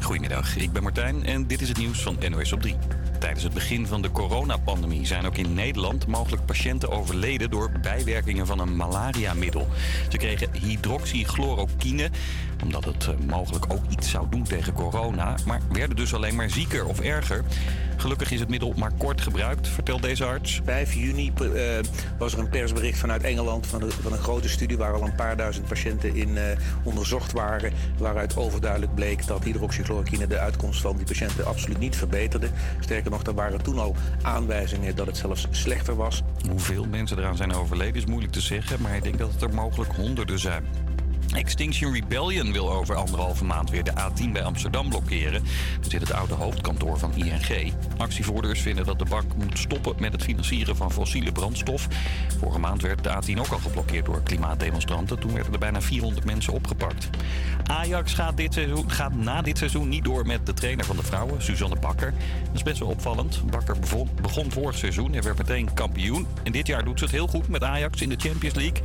Goedemiddag, ik ben Martijn en dit is het nieuws van NOS op 3. Tijdens het begin van de coronapandemie zijn ook in Nederland mogelijk patiënten overleden door bijwerkingen van een malariamiddel. Ze kregen hydroxychloroquine, omdat het eh, mogelijk ook iets zou doen tegen corona, maar werden dus alleen maar zieker of erger. Gelukkig is het middel maar kort gebruikt, vertelt deze arts. 5 juni eh, was er een persbericht vanuit Engeland van, van, een grote studie waar al een paar duizend patiënten in uh, onderzocht waren. Waaruit overduidelijk bleek dat hydroxychloroquine de uitkomst van die patiënten absoluut niet verbeterde. Sterker nog, er waren toen al aanwijzingen dat het zelfs slechter was. Hoeveel mensen eraan zijn overleden is moeilijk te zeggen, maar ik denk dat het er mogelijk honderden zijn. Extinction Rebellion wil over anderhalve maand weer de A10 bij Amsterdam blokkeren. Dat zit het oude hoofdkantoor van ING. Actievoerders vinden dat de bank moet stoppen met het financieren van fossiele brandstof. Vorige maand werd de A10 ook al geblokkeerd door klimaatdemonstranten. Toen werden er bijna 400 mensen opgepakt. Ajax gaat, dit seizoen, gaat na dit seizoen niet door met de trainer van de vrouwen, Suzanne Bakker. Dat is best wel opvallend. Bakker begon vorig seizoen en werd meteen kampioen. En dit jaar doet ze het heel goed met Ajax in de Champions League.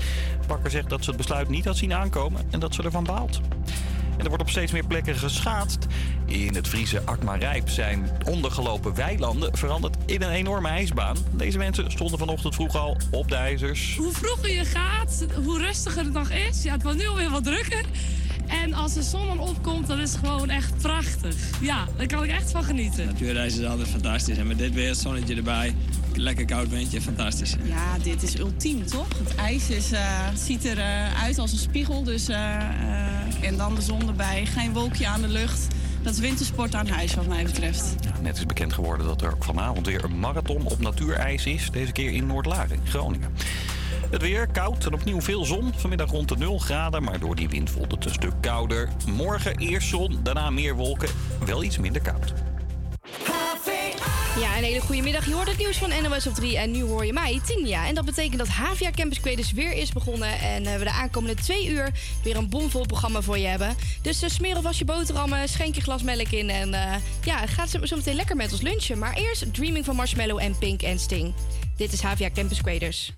Bakker zegt dat ze het besluit niet had zien aankomen en dat ze ervan baalt. En er wordt op steeds meer plekken geschaatst. In het Friese Akmarijp zijn ondergelopen weilanden veranderd in een enorme ijsbaan. Deze mensen stonden vanochtend vroeg al op de ijzers. Hoe vroeger je gaat, hoe rustiger het nog is. Ja, het wordt nu alweer wat drukker. En als de zon dan opkomt, dan is het gewoon echt prachtig. Ja, daar kan ik echt van genieten. Natuurreis is altijd fantastisch. En met dit weer, het zonnetje erbij, lekker koud windje, fantastisch. Ja, dit is ultiem, toch? Het ijs is, uh, ziet eruit uh, uit als een spiegel. Dus, uh, en dan de zon erbij, geen wolkje aan de lucht. Dat is wintersport aan huis, wat mij betreft. Ja, net is bekend geworden dat er vanavond weer een marathon op natuurijs is. Deze keer in Noordlaren, Groningen. Het weer koud en opnieuw veel zon. Vanmiddag rond de 0 graden, maar door die wind voelt het een stuk kouder. Morgen eerst zon, daarna meer wolken. Wel iets minder koud. Ja, een hele goede middag. Je hoort het nieuws van NOS op 3 en nu hoor je mij, Tinja. En dat betekent dat Havia Campus Creators weer is begonnen. En uh, we de aankomende twee uur weer een bomvol programma voor je hebben. Dus uh, smeer je boterhammen, schenk je glas melk in. En uh, ja, gaat zo, meteen lekker met ons lunchen. Maar eerst Dreaming van Marshmallow en Pink en Sting. Dit is Havia Campus Creators.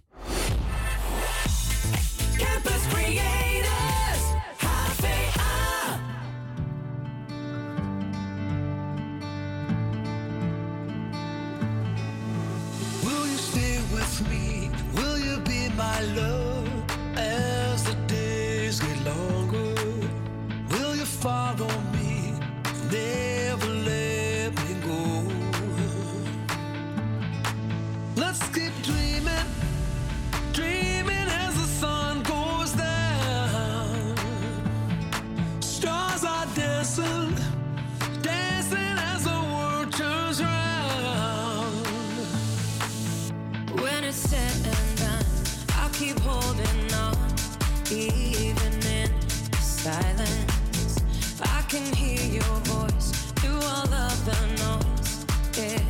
Silence. I can hear your voice through all of the noise. Yeah,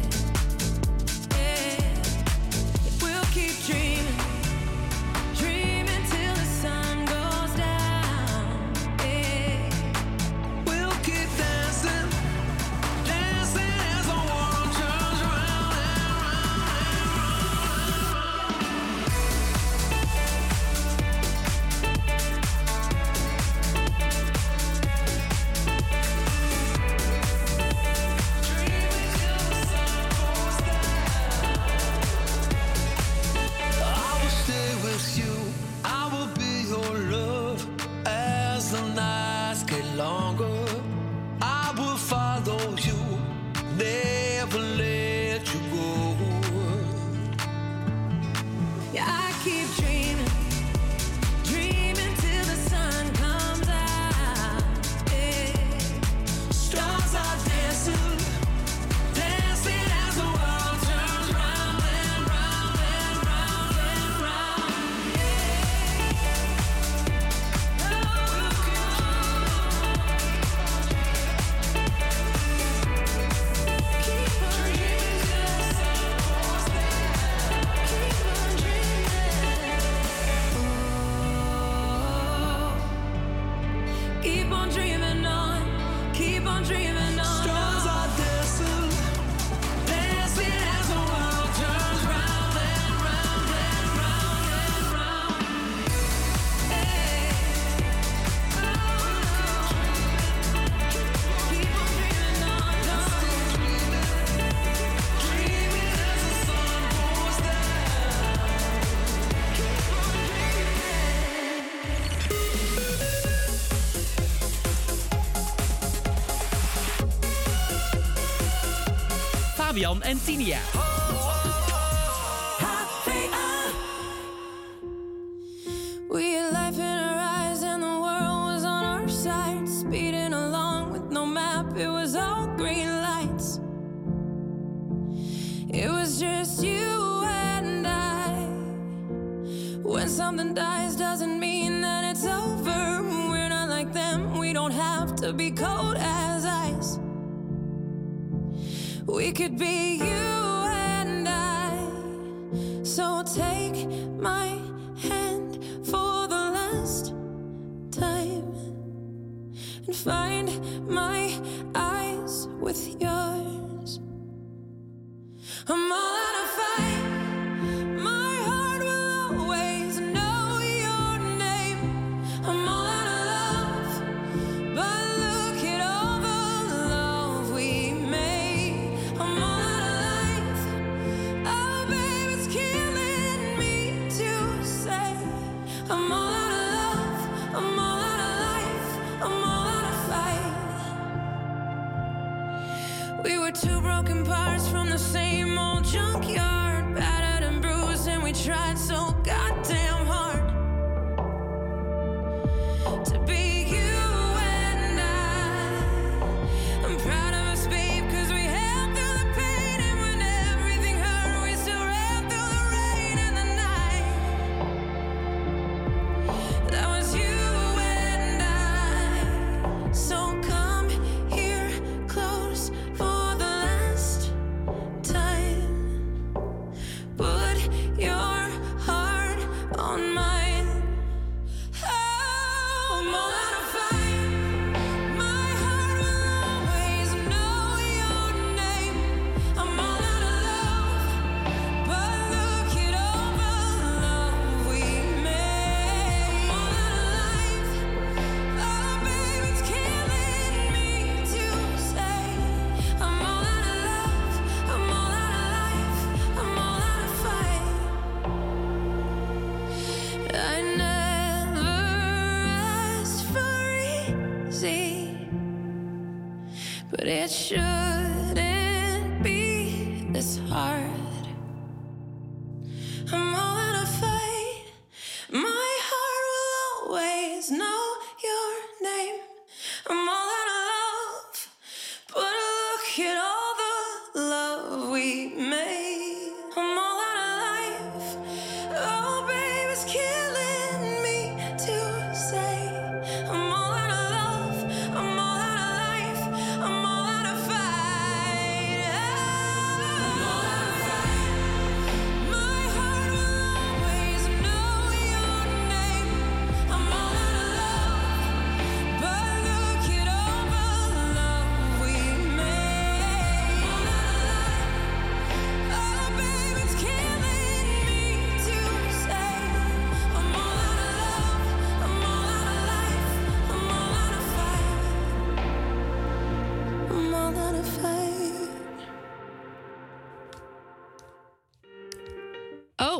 yeah. We'll keep dreaming, Fabian en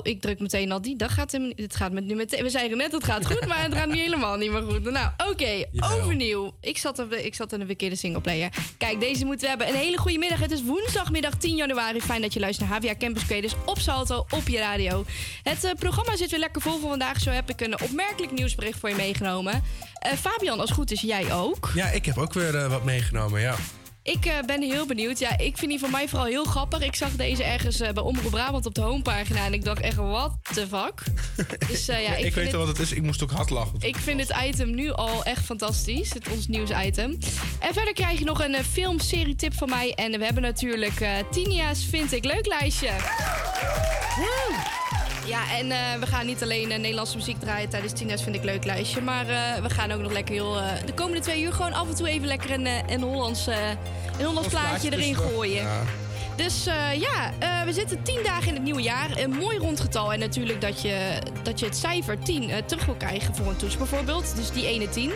ik druk meteen al die. Dat gaat hem, het gaat met nu meteen. We zeiden net, het gaat goed, maar het gaat nu helemaal niet meer goed. Nou, oké, overnieuw. Ik zat, op de, ik zat in de verkeerde singleplayer. Kijk, deze moeten we hebben. Een hele goede middag. Het is woensdagmiddag 10 januari. Fijn dat je luistert naar HVA Campus Creators op Salto, op je radio. Het eh, programma zit weer lekker vol voor vandaag. Zo heb ik een opmerkelijk nieuwsbericht voor je meegenomen. Eh, Fabian, als het goed is, jij ook. Ja, ik heb ook weer eh, wat meegenomen, ja. Ik eh, ben heel benieuwd. Ja, ik vind die van mij vooral heel grappig. Ik zag deze ergens eh, bij Omroep Brabant op de homepagina. En ik dacht echt, wat the fuck? Dus eh, ja, ik, ik, weet het- wel wat het is. Ik moest ook hard lachen. ik vind het item nu al echt fantastisch. Het ons nieuwsitem. En verder krijg je nog een uh, film-serie tip van mij. En we hebben natuurlijk eh Tinia's Vind ik Leuk lijstje. Woe! Ja, en eh, we gaan niet alleen eh, Nederlandse muziek draaien tijdens Tina's Vind ik Leuk lijstje. Maar eh, we gaan ook nog lekker heel... de komende twee uur gewoon af en toe even lekker een, een Hollands, een Hollands plaatje erin gooien. Dus eh, ja, eh, we zitten tien dagen in het nieuwe jaar. Een mooi rond getal. En natuurlijk dat je, dat je het cijfer 10 eh, terug wil krijgen voor een toets bijvoorbeeld. Dus die ene 10.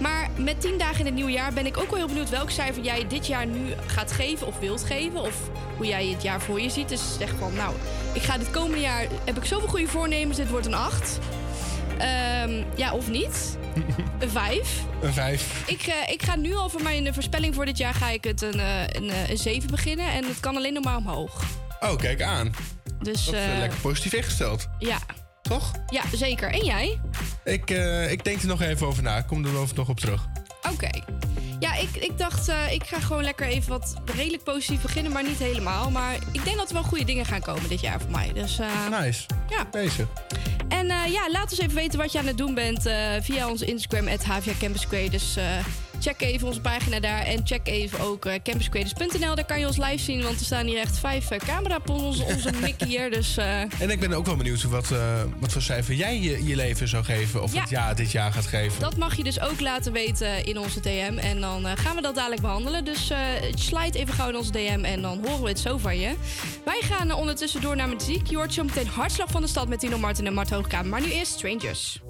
Maar met 10 dagen in het nieuwe jaar ben ik ook wel heel benieuwd welk cijfer jij dit jaar nu gaat geven of wilt geven. Of hoe jij het jaar voor je ziet. Dus zeg van, nou, ik ga dit komende jaar, heb ik zoveel goede voornemens, dit wordt een 8. Ehm, ja, of niet. Een 5. Een vijf. Ik, eh, ik ga nu al voor mijn eh, voorspelling voor dit jaar ga ik het een, eh, een, een 7 beginnen. En het kan alleen nog maar omhoog. Oh, kijk aan. Dus Dat is lekker positief ingesteld. ja. Toch? Ja, zeker. En jij? Ik, ik denk er nog even over na. Ik kom er over nog op terug. Oké. Ja, ik, ik dacht, eh, ik ga gewoon lekker even wat redelijk positief beginnen, maar niet helemaal. Maar ik denk dat er wel goede dingen gaan komen dit jaar voor mij. Dus, eh, Nice. Ja. Bezig. En eh, ja, laat ons even weten wat je aan het doen bent via onze Instagram, at Campus Creators. Dus check even onze pagina daar en check even ook eh, campuscreators.nl. Daar kan je ons live zien, want er staan hier echt vijf uh, camera's op onze, onze Mickey hier. Dus eh, En ik ben ook wel benieuwd wat, eh, wat voor cijfer jij je, je leven zou geven. Of Ja. het jaar dit jaar gaat geven. dat mag je dus ook laten weten in onze DM. En dan eh, gaan we dat dadelijk behandelen. Dus eh slide even gauw in onze DM en dan horen we het zo van je. Wij gaan eh, ondertussen door naar muziek. Je hoort zo meteen Hartslag van de Stad met Tino Martin en Mart Hoogkamer. Maar nu eerst Strangers.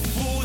Weg. Ik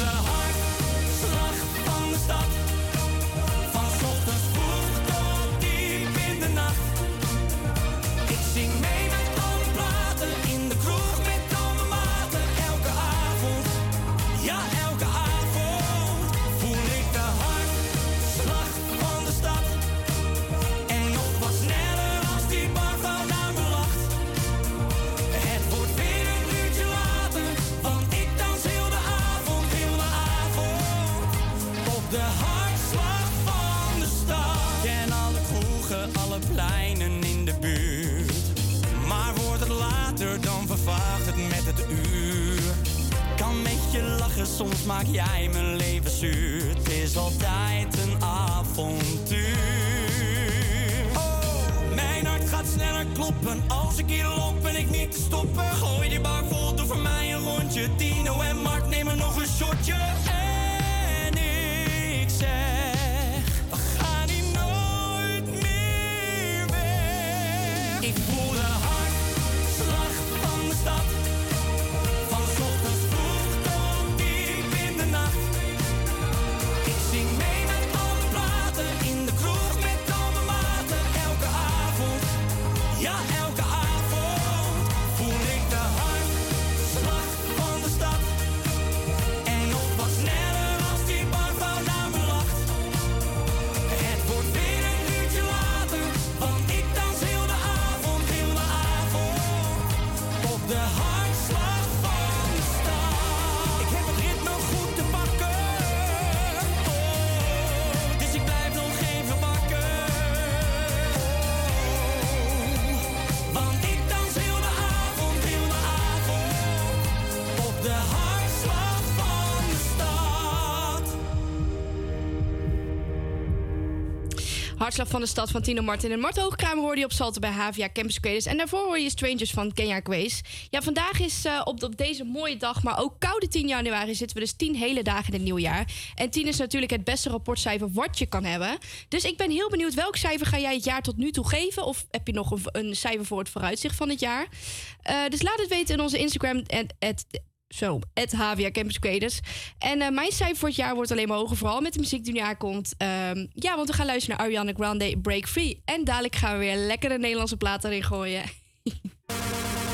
Hartslag van de stad van Tino Martin en Mart Hoogkramer hoorde je op Salten bij Havia Campus Creators. En daarvoor hoor je Strangers van Kenya Grace. Ja, vandaag is eh, op, op deze mooie dag, maar ook koude 10 januari, zitten we dus 10 hele dagen in het nieuwjaar. En 10 is natuurlijk het beste rapportcijfer wat je kan hebben. Dus ik ben heel benieuwd, welk cijfer ga jij het jaar tot nu toe geven? Of heb je nog een, een cijfer voor het vooruitzicht van het jaar? Eh, dus laat het weten in onze Instagram. En, het, zo, het HVA Campus Creators. En eh, mijn cijfer voor het jaar wordt alleen maar hoger. Vooral met de muziek die nu aankomt. Ehm, ja, want we gaan luisteren naar Ariana Grande, Break Free. En dadelijk gaan we weer lekker de Nederlandse platen erin gooien.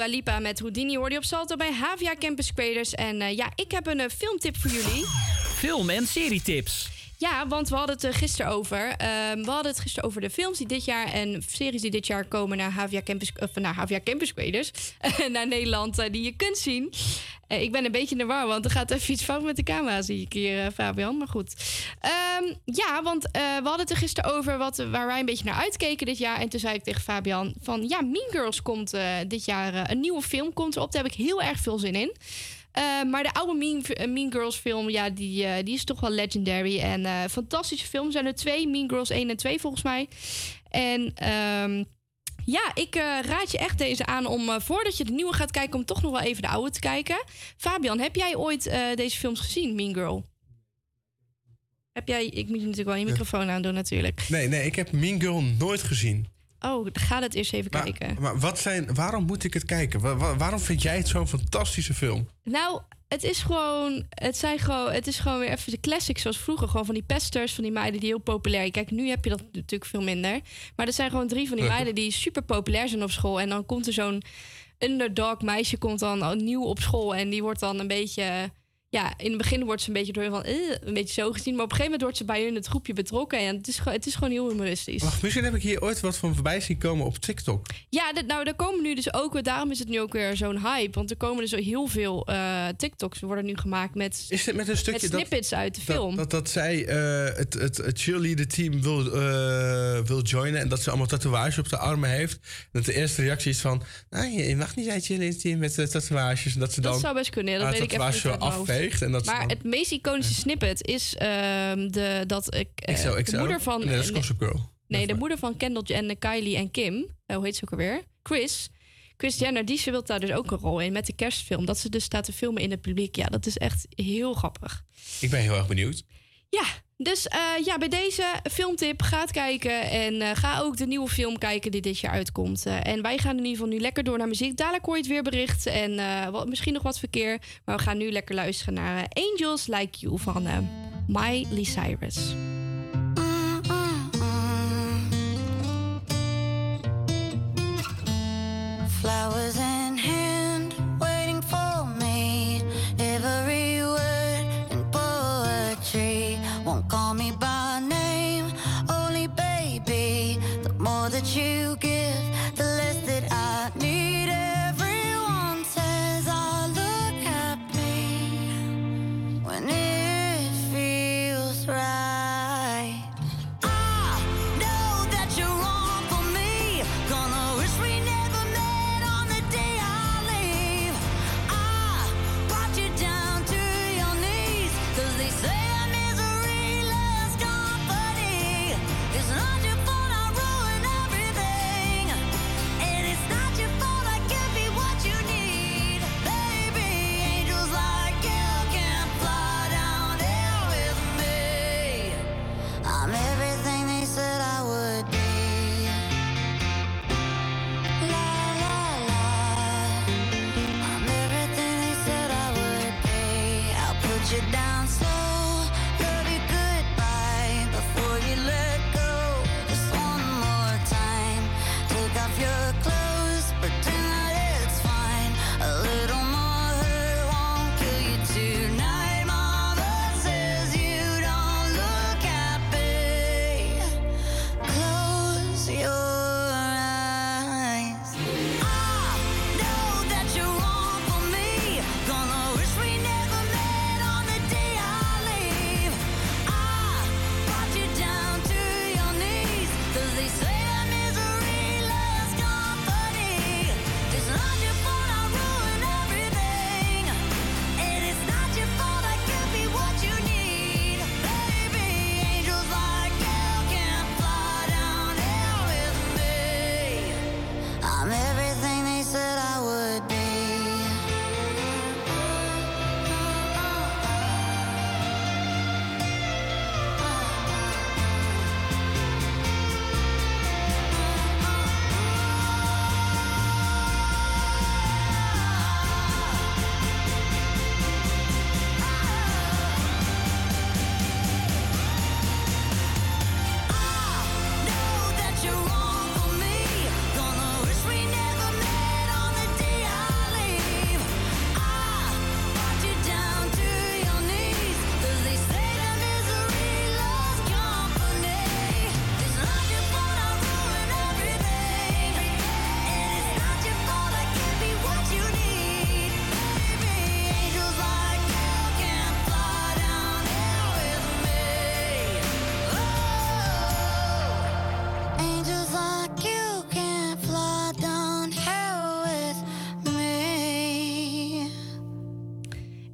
Dua Lipa met Houdini hoorde je op Salto bij Havia Campus Creators. En eh, ja, ik heb een eh, filmtip voor jullie. Film- en serietips. Ja, want we hadden het er gisteren over. Ehm, we hadden het gisteren over de films die dit jaar en series die dit jaar komen naar Havia Campus, of naar Havia Campus Creators. naar Nederland, eh, die je kunt zien. Eh, ik ben een beetje in de war, want er gaat even iets fout met de camera, zie ik hier, eh, Fabian. Maar goed. Ehm, ja, want eh, we hadden het er gisteren over wat, waar wij een beetje naar uitkeken dit jaar. En toen zei ik tegen Fabian van, ja, Mean Girls komt dit jaar, een nieuwe film komt erop. Daar heb ik heel erg veel zin in. Maar de oude mean, mean Girls film, ja, die, die is toch wel legendary. En fantastische film. Er zijn er twee, Mean Girls 1 en 2 volgens mij. En ehm, ja, ik eh, raad je echt deze aan om, eh, voordat je de nieuwe gaat kijken... om toch nog wel even de oude te kijken. Fabian, heb jij ooit eh, deze films gezien, Mean Girl? Heb jij... Ik moet je natuurlijk wel je microfoon aandoen natuurlijk. Nee, nee, ik heb Mean Girl nooit gezien. Oh, ga dat eerst even kijken. Maar wat zijn, waarom moet ik het kijken? Wa- wa- waarom vind jij het zo'n fantastische film? Nou, het is gewoon. Het, zijn gewoon. het is gewoon weer even de classics zoals vroeger. Gewoon van die pesters, van die meiden die heel populair. Kijk, nu heb je dat natuurlijk veel minder. Maar er zijn gewoon drie van die meiden die super populair zijn op school. En dan komt er zo'n underdog meisje komt dan nieuw op school. En die wordt dan een beetje. Ja, in het begin wordt ze een beetje door van. eh, een beetje zo gezien. Maar op een gegeven moment wordt ze bij hun het groepje betrokken. En het is, gewoon- het is gewoon heel humoristisch. Wacht, misschien heb ik hier ooit wat van voorbij zien komen op TikTok. Ja, nou, daar komen nu dus ook, daarom is het nu ook weer zo'n hype. Want er komen dus heel veel eh, TikToks worden nu gemaakt met, Is dit met een stukje met dat- snippets uit de film. dat, dat zij eh, het, het, het cheerleader team wil, wil joinen en dat ze allemaal tatoeages op de armen heeft. Dat de eerste reactie is van, nou, je mag niet het cheerleader team met tatoeages. En dat ze dan dat zou best kunnen, dat weet ik even niet En dat maar het meest iconische snippet is ehm, de, dat ik, eh, de moeder van... Nee, dat is Gossip Girl. Nee, de moeder van Kendall en Kylie en Kim, eh, hoe heet ze ook alweer? Chris. Chris Jenner, die speelt daar dus ook een rol in met de kerstfilm. Dat ze dus staat te filmen in het publiek. Ja, dat is echt heel grappig. Ik ben heel erg benieuwd. Ja, dus eh, ja, bij deze filmtip gaat kijken. En eh, ga ook de nieuwe film kijken die dit jaar uitkomt. Eh, en wij gaan in ieder geval nu lekker door naar muziek. Dadelijk hoor je het weerbericht en wat, misschien nog wat verkeer. Maar we gaan nu lekker luisteren naar Angels Like You van Miley Cyrus.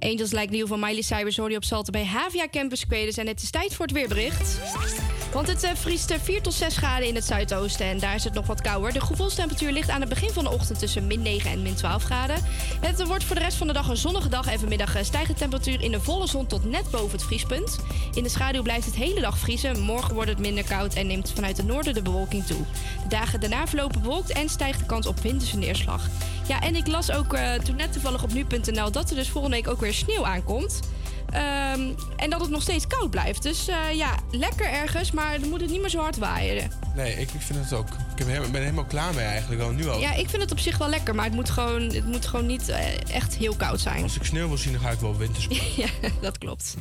Angels Like New van Miley Cyrus hoor je op Salten bij Havia Campus Quedes. En het is tijd voor het weerbericht. Want het eh, vriest eh, 4 tot 6 graden in het zuidoosten en daar is het nog wat kouder. De gevoelstemperatuur ligt aan het begin van de ochtend tussen min 9 en min 12 graden. Het wordt voor de rest van de dag een zonnige dag en vanmiddag eh, stijgt de temperatuur in de volle zon tot net boven het vriespunt. In de schaduw blijft het hele dag vriezen. Morgen wordt het minder koud en neemt vanuit het noorden de bewolking toe. De dagen daarna verlopen bewolkt en stijgt de kans op winterse neerslag. Ja, en ik las ook eh, toen net toevallig op nu.nl dat er dus volgende week ook weer sneeuw aankomt. Ehm, en dat het nog steeds koud blijft. Dus eh, ja, lekker ergens, maar dan moet het niet meer zo hard waaien. Nee, ik, ik vind het ook. Ik ben helemaal, ben helemaal klaar mee eigenlijk al nu al. Ja, ik vind het op zich wel lekker, maar het moet gewoon, het moet gewoon niet eh, echt heel koud zijn. Als ik sneeuw wil zien, dan ga ik wel wintersport. ja, dat klopt.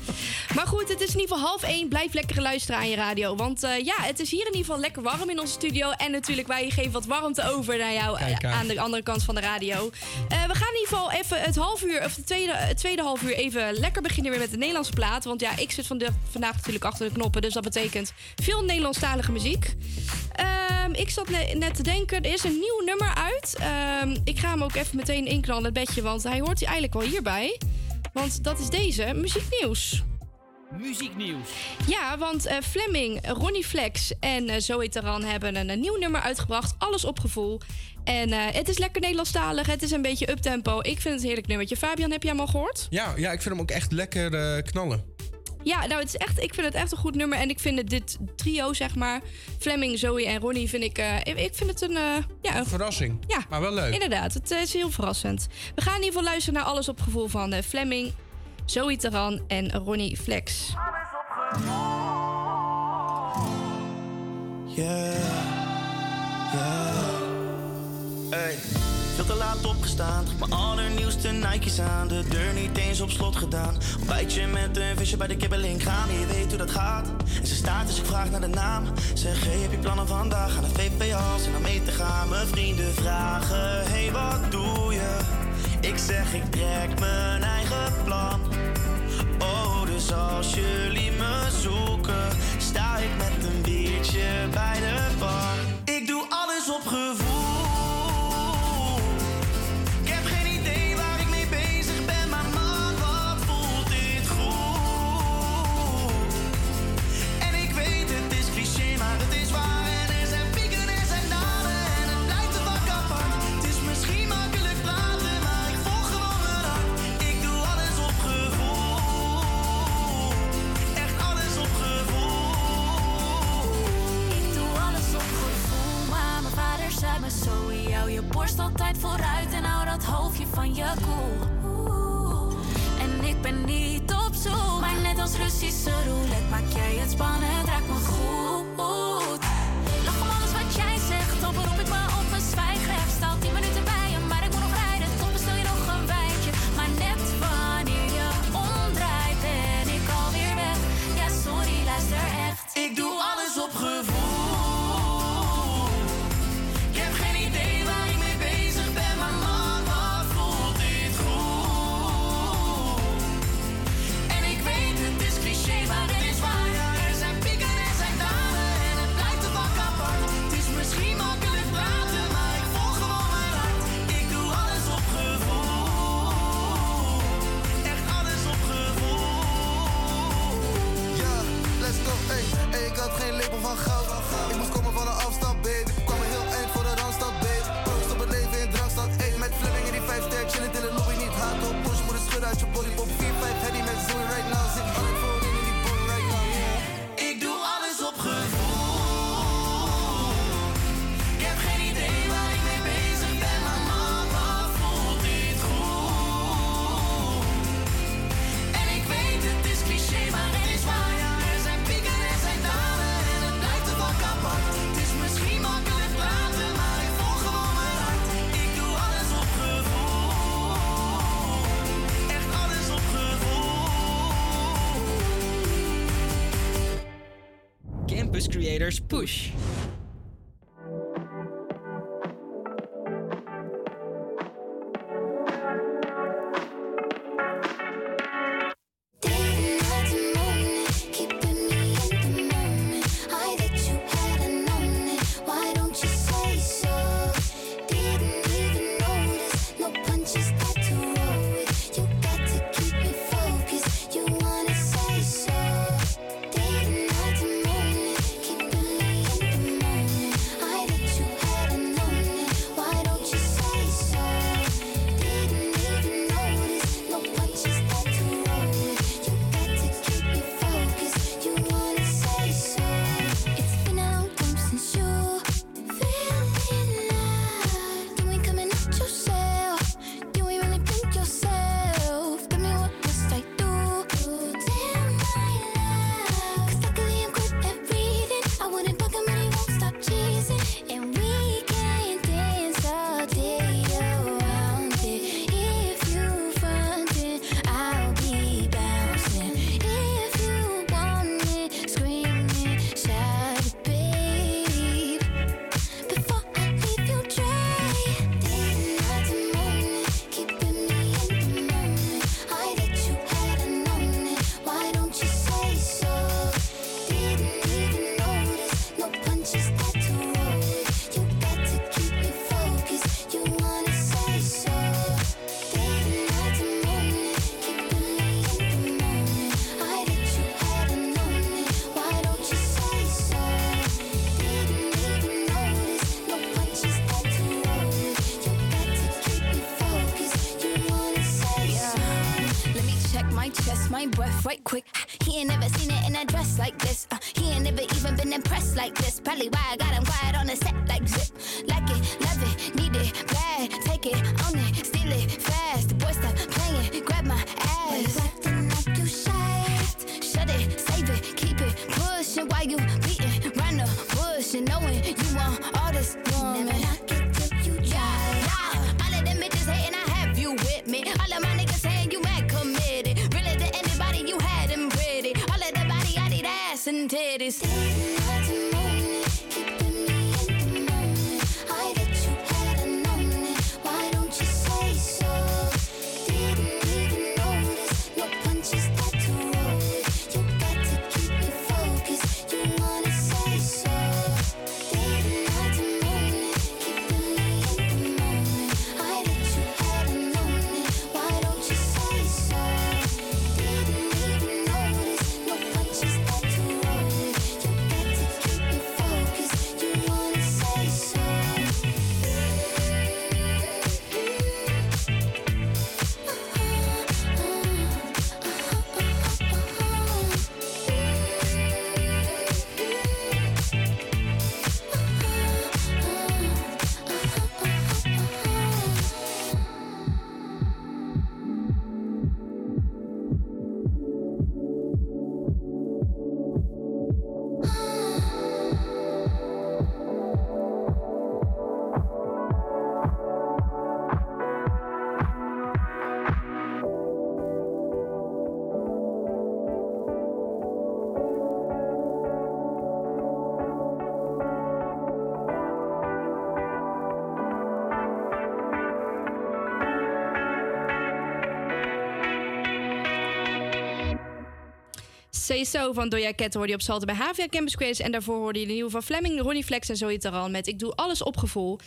Maar goed, het is in ieder geval half één. Blijf lekker luisteren aan je radio. Want eh, ja, het is hier in ieder geval lekker warm in onze studio. En natuurlijk, wij geven wat warmte over naar jou Kijk eh, aan. de andere kant van de radio. We gaan in ieder geval even het half uur, of de tweede, het tweede half uur even lekker beginnen weer met de Nederlandse plaat. Want ja, ik zit vande- vandaag natuurlijk achter de knoppen. Dus dat betekent veel Nederlandstalige muziek. Ehm, ik zat ne- net te denken, er is een nieuw nummer uit. Ehm, ik ga hem ook even meteen inknallen, het bedje, want hij hoort hier eigenlijk wel hierbij. Want dat is deze, muzieknieuws. Muzieknieuws. Ja, want eh, Fleming, Ronnie Flex en eh Zoe Taran hebben een, een nieuw nummer uitgebracht. Alles op gevoel. En eh, het is lekker Nederlandstalig. Het is een beetje uptempo. Ik vind het een heerlijk nummertje. Fabian, heb jij hem al gehoord? Ja, ja, ik vind hem ook echt lekker knallen. Ja, nou, het is echt, ik vind het echt een goed nummer. En ik vind het, dit trio, zeg maar, Fleming, Zoe en Ronnie, vind ik, eh, ik, vind het een, eh, ja, een Verrassing. Ja, Maar wel leuk. Inderdaad, het eh, is heel verrassend. We gaan in ieder geval luisteren naar Alles op gevoel van eh, Fleming, Zoe Taran en Ronnie Flex. Yeah, yeah. Hey. Veel te laat opgestaan, mijn allernieuwste Nike's aan. De deur niet eens op slot gedaan. Ontbijtje met een visje bij de kibbeling gaan. Je weet hoe dat gaat. En ze staat dus ik vraag naar de naam. Zeg, hey, heb je plannen vandaag? Aan de VPA's en dan mee te gaan. Mijn vrienden vragen, hey, wat doe je? Ik zeg, ik trek mijn eigen plan. Oh, dus als jullie me zoeken, sta ik met een biertje bij de borst altijd vooruit en hou dat hoofdje van je koel. Oeh. En ik ben niet op zoek, maar net als Russische roulette maak jij het spannend, raakt me goed. Lach om alles wat jij zegt, op van goud. Ik moest komen van een afstand, baby. Kwam een heel eind voor de randstad, baby. Proost op het leven in drankstad, ey. Met Fleming in die 5 sterk, chillend in de lobby, niet hard op. Push, moet schudden uit je body. Pop 4, 5, heady met Zoe right now. Zit alleen Creators Push. So van Doja Cat hoorde je op Salten bij Havia Campus Quiz. En daarvoor hoorde je de nieuwe van Fleming, Ronnie Flex en Zoe Taran met Ik doe alles op gevoel.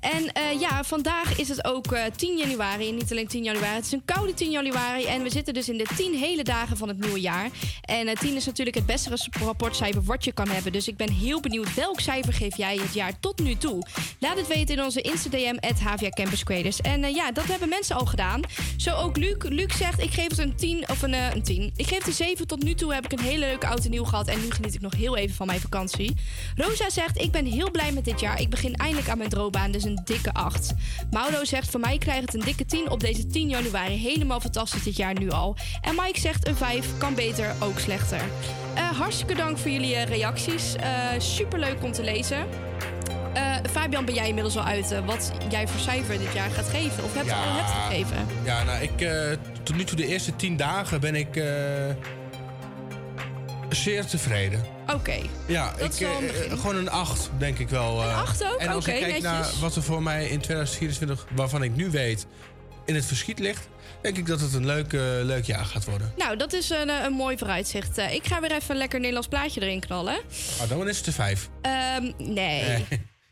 En eh, ja, vandaag is het ook eh, 10 januari. En niet alleen 10 januari, het is een koude 10 januari. En we zitten dus in de 10 hele dagen van het nieuwe jaar. En eh 10 is natuurlijk het beste rapportcijfer wat je kan hebben. Dus ik ben heel benieuwd, welk cijfer geef jij het jaar tot nu toe? Laat het weten in onze Insta-DM, Havia Campus Creators. En eh, ja, dat hebben mensen al gedaan. Zo ook Luc. Luc zegt, ik geef het een 10, of een, eh, een 10. Ik geef het een 7. Tot nu toe heb ik een hele leuke oud en nieuw gehad. En nu geniet ik nog heel even van mijn vakantie. Rosa zegt, ik ben heel blij met dit jaar. Ik begin eindelijk aan mijn droombaan, dus een dikke 8. Mauro zegt, voor mij krijgt het een dikke 10 op deze 10 januari. Helemaal fantastisch dit jaar nu al. En Mike zegt, een 5 kan beter, ook slechter. Eh, hartstikke dank voor jullie eh, reacties. Super leuk om te lezen. Eh, Fabian, ben jij inmiddels al uit eh, wat jij voor cijfer dit jaar gaat geven? Of hebt Ja. al hebt gegeven? Ja, nou, ik, eh, tot nu toe de eerste tien dagen ben ik eh, zeer tevreden. Oké. Ja, Dat ik, eh, gewoon een 8, denk ik wel. eh. Een acht ook? En als Oké, ik kijk naar wat er voor mij in 2024, waarvan ik nu weet, in het verschiet ligt, denk ik dat het een leuk, eh, leuk jaar gaat worden. Nou, dat is een, eh, een mooi vooruitzicht. Eh, ik ga weer even een lekker Nederlands plaatje erin knallen. Maar dan is het een 5. Ehm, nee.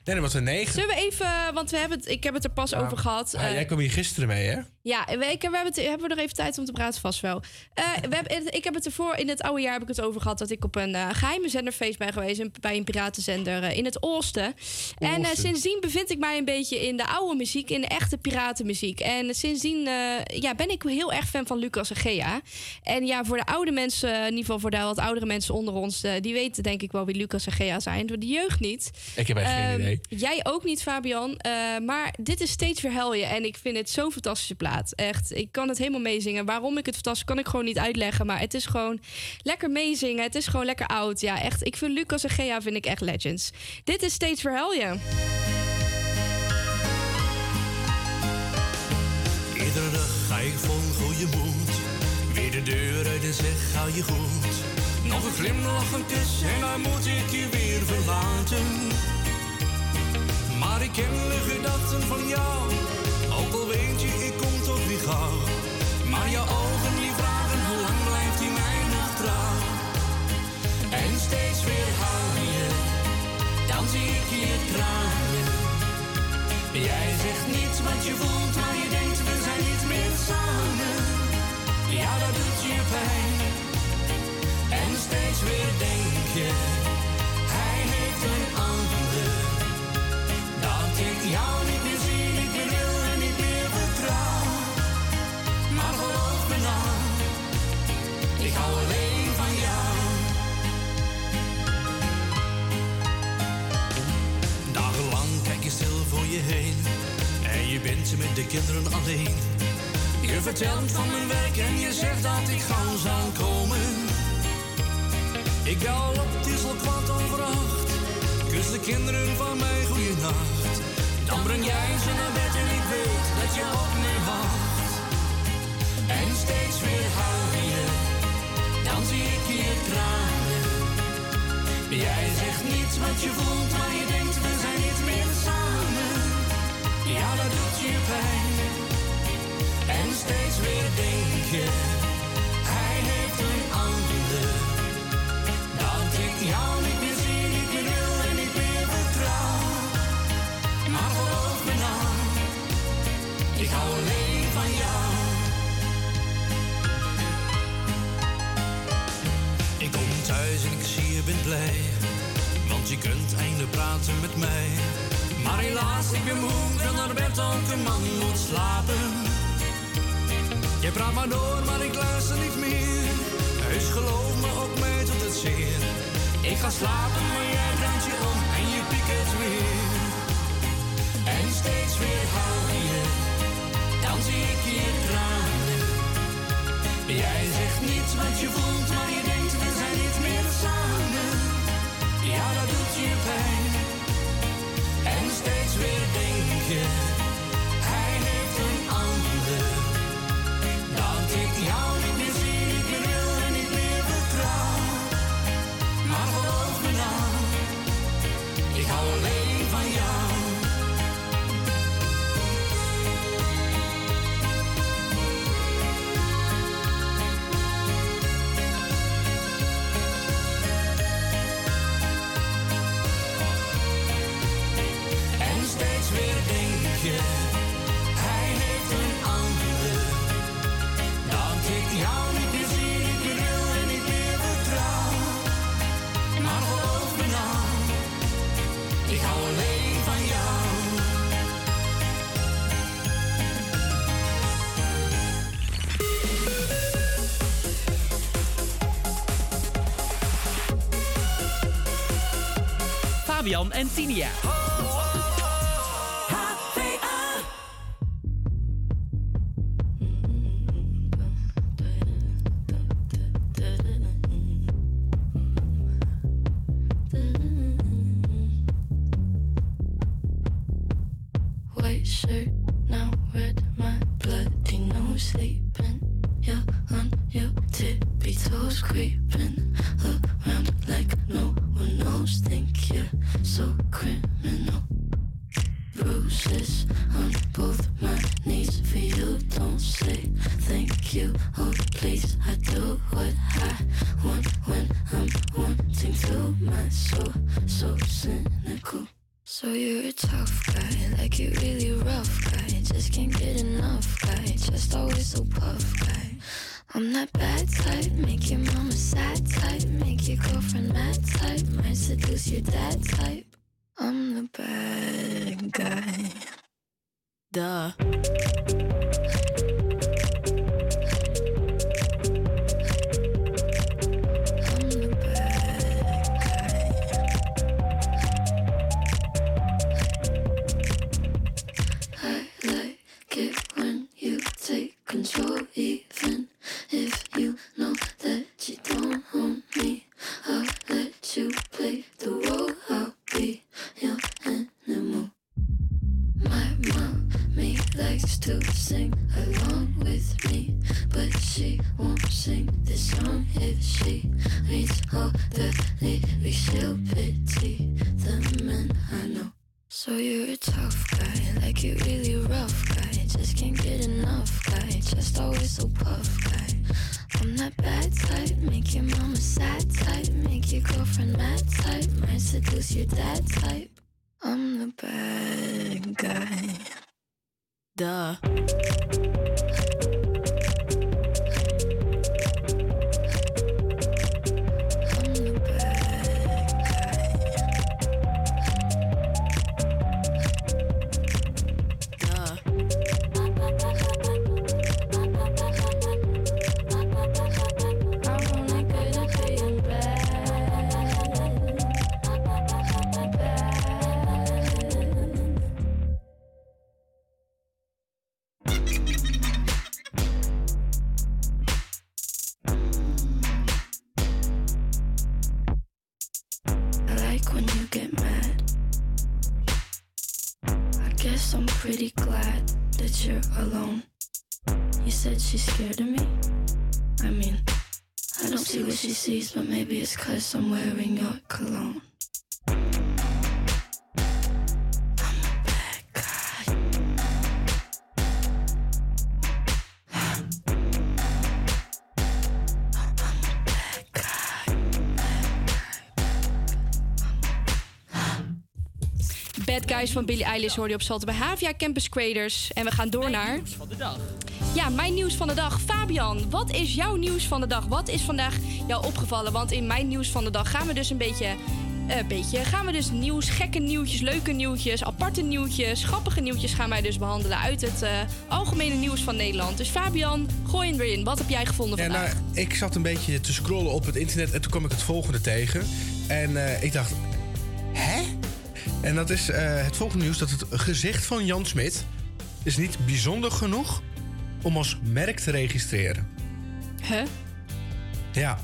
Nee, dat was een 9. Zullen we even, want we hebben het, ik heb het er pas over gehad. Eh, jij kwam hier gisteren mee, hè? Ja, we, ik, we hebben, het, hebben we nog even tijd om te praten, vast wel. Eh, we hebben, ik heb het ervoor, in het oude jaar heb ik het over gehad... dat ik op een eh, geheime zenderfeest ben geweest... een- bij een piratenzender eh, in het Oosten. En sindsdien bevind ik mij een beetje in de oude muziek... in de echte piratenmuziek. En sindsdien ja, ben ik heel erg fan van Lucas en Gea. En ja, voor de oude mensen, in ieder geval voor de wat oudere mensen onder ons... die weten denk ik wel wie Lucas en Gea zijn. Voor de jeugd niet. Ik heb echt geen Ehm, idee. Jij ook niet, Fabian. Maar dit is steeds weer helje. En ik vind het zo'n fantastische plaat. Echt, ik kan het helemaal meezingen. Waarom ik het fantastisch kan ik gewoon niet uitleggen. Maar het is gewoon lekker meezingen. Het is gewoon lekker oud. Ja, echt. Ik vind Lucas en Gea vind ik echt legends. Dit is steeds weer helje. Iedere dag ga ik vol goede moed. Weer de deur uit en zeg, hou je goed. Nog een glimlach, een kus en dan moet ik je weer verlaten. Maar ik ken de gedachten van jou. Maar je ogen die vragen, hoe lang blijft hij mij nog trouw? En steeds weer hou je, dan zie ik je kraaien. Jij zegt niets wat je voelt, maar je denkt we zijn niet meer samen. Ja, dat doet je pijn. En steeds weer denk je, hij heeft een ander. Dat ik jou niet meer steeds weer huil je, dan zie ik je tranen. Jij zegt niets wat je voelt, maar je denkt we zijn niet meer samen. Ja, dat doet je pijn. En steeds weer denk je, hij heeft een ander. Dat ik jou niet meer zie, niet meer wil en niet meer vertrouw. Maar geloof me nou, ik hou alleen want je kunt eindelijk praten met mij. Maar helaas, ik ben moe, wil naar bed, ook een man moet slapen. Je praat maar door, maar ik luister niet meer. Heus geloof me, ook mij doet het zeer. Ik ga slapen, maar jij draait je om en je piekert weer. En steeds weer huil je, dan zie ik je tranen. Jij zegt niets wat je voelt, maar je denkt we zijn niet meer samen. Ja, dat doet je pijn. En steeds weer denk je, Fabian en Tinia. I'm that bad type, make your mama sad type, make your girlfriend mad type, might seduce your dad type. I'm the bad guy. Duh. Van Billie Eilish hoorde je op Salto bij Havia Campus Creators. En we gaan door naar... van de dag. Ja, mijn nieuws van de dag. Fabian, wat is jouw nieuws van de dag? Wat is vandaag jou opgevallen? Want in mijn nieuws van de dag gaan we dus een beetje... eh, beetje gaan we dus nieuws, gekke nieuwtjes, leuke nieuwtjes, aparte nieuwtjes, grappige nieuwtjes gaan wij dus behandelen uit het eh, algemene nieuws van Nederland. Dus Fabian, gooi hem erin. Wat heb jij gevonden Ja, vandaag? nou, ik zat een beetje te scrollen op het internet en toen kwam ik het volgende tegen. En eh, ik dacht? En dat is eh, het volgende nieuws dat het gezicht van Jan Smit is niet bijzonder genoeg om als merk te registreren. Huh? Ja,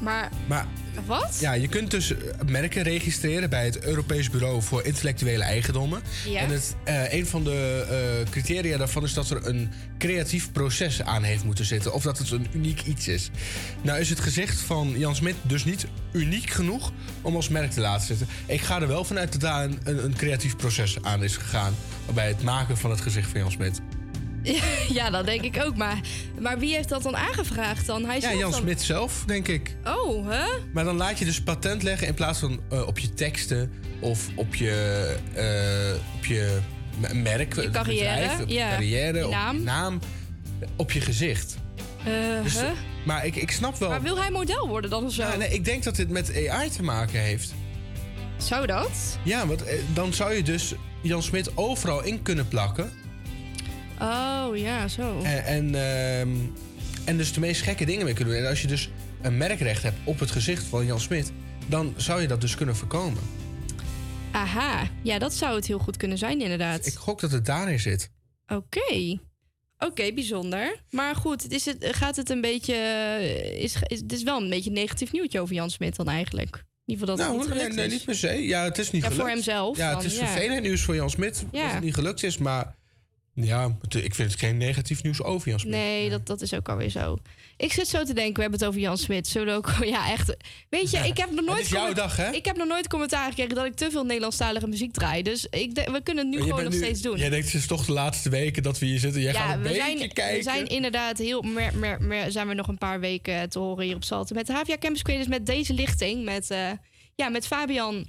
Maar maar wat? ja, je kunt dus eh, merken registreren bij het Europees Bureau voor Intellectuele Eigendommen. Ja. En het, eh, een van de eh, criteria daarvan is dat er een creatief proces aan heeft moeten zitten. Of dat het een uniek iets is. Nou is het gezicht van Jan Smit dus niet uniek genoeg om als merk te laten zitten. Ik ga er wel vanuit dat daar een, een, een creatief proces aan is gegaan. Bij het maken van het gezicht van Jan Smit. ja, dat denk ik ook. Maar, maar wie heeft dat dan aangevraagd dan? Hij Ja, Jan dan... Smit zelf, denk ik. Oh, hè? Maar dan laat je dus patent leggen in plaats van eh, op je teksten of op je, eh, op je merk, Je het carrière, bedrijf, op je carrière, Je op naam. je naam, op je gezicht. Eh, Dus, huh? Maar ik, ik snap wel. Maar wil hij model worden dan of zo? Ja, nee, ik denk dat dit met AI te maken heeft. Zou dat? Ja, want eh, dan zou je dus Jan Smit overal in kunnen plakken. Oh, ja, zo. En, en, ehm, en dus de meest gekke dingen mee kunnen doen. En als je dus een merkrecht hebt op het gezicht van Jan Smit, dan zou je dat dus kunnen voorkomen. Aha, ja, dat zou het heel goed kunnen zijn inderdaad. Ik gok dat het daarin zit. Oké. Oké, bijzonder. Maar goed, is het, gaat het een beetje... eh, Is, is, het is wel een beetje een negatief nieuwtje over Jan Smit dan eigenlijk. In ieder geval dat nou, het niet nee, niet per se. Ja, het is niet Ja, voor hemzelf Ja, dan, het is ja. vervelend nieuws voor Jan Smit Ja. dat het niet gelukt is. Maar ja, ik vind het geen negatief nieuws over Jan Smit. Nee, dat, dat is ook alweer zo. Ik zit zo te denken, we hebben het over Jan Smit. Zullen we ook... Ja, echt. Weet je, ik heb nog nooit... is jouw dag, hè? Ik heb nog nooit commentaar gekregen dat ik te veel Nederlandstalige muziek draai. Dus ik we kunnen het nu gewoon nog nu- steeds doen. Jij denkt, het is toch de laatste weken dat we hier zitten. Jij gaat een we beetje zijn, kijken. we zijn inderdaad heel. Mer, mer, mer- zijn we nog een paar weken te horen hier op Salten. Met de HVA Campus Creators met deze lichting. Met, eh, ja, met Fabian,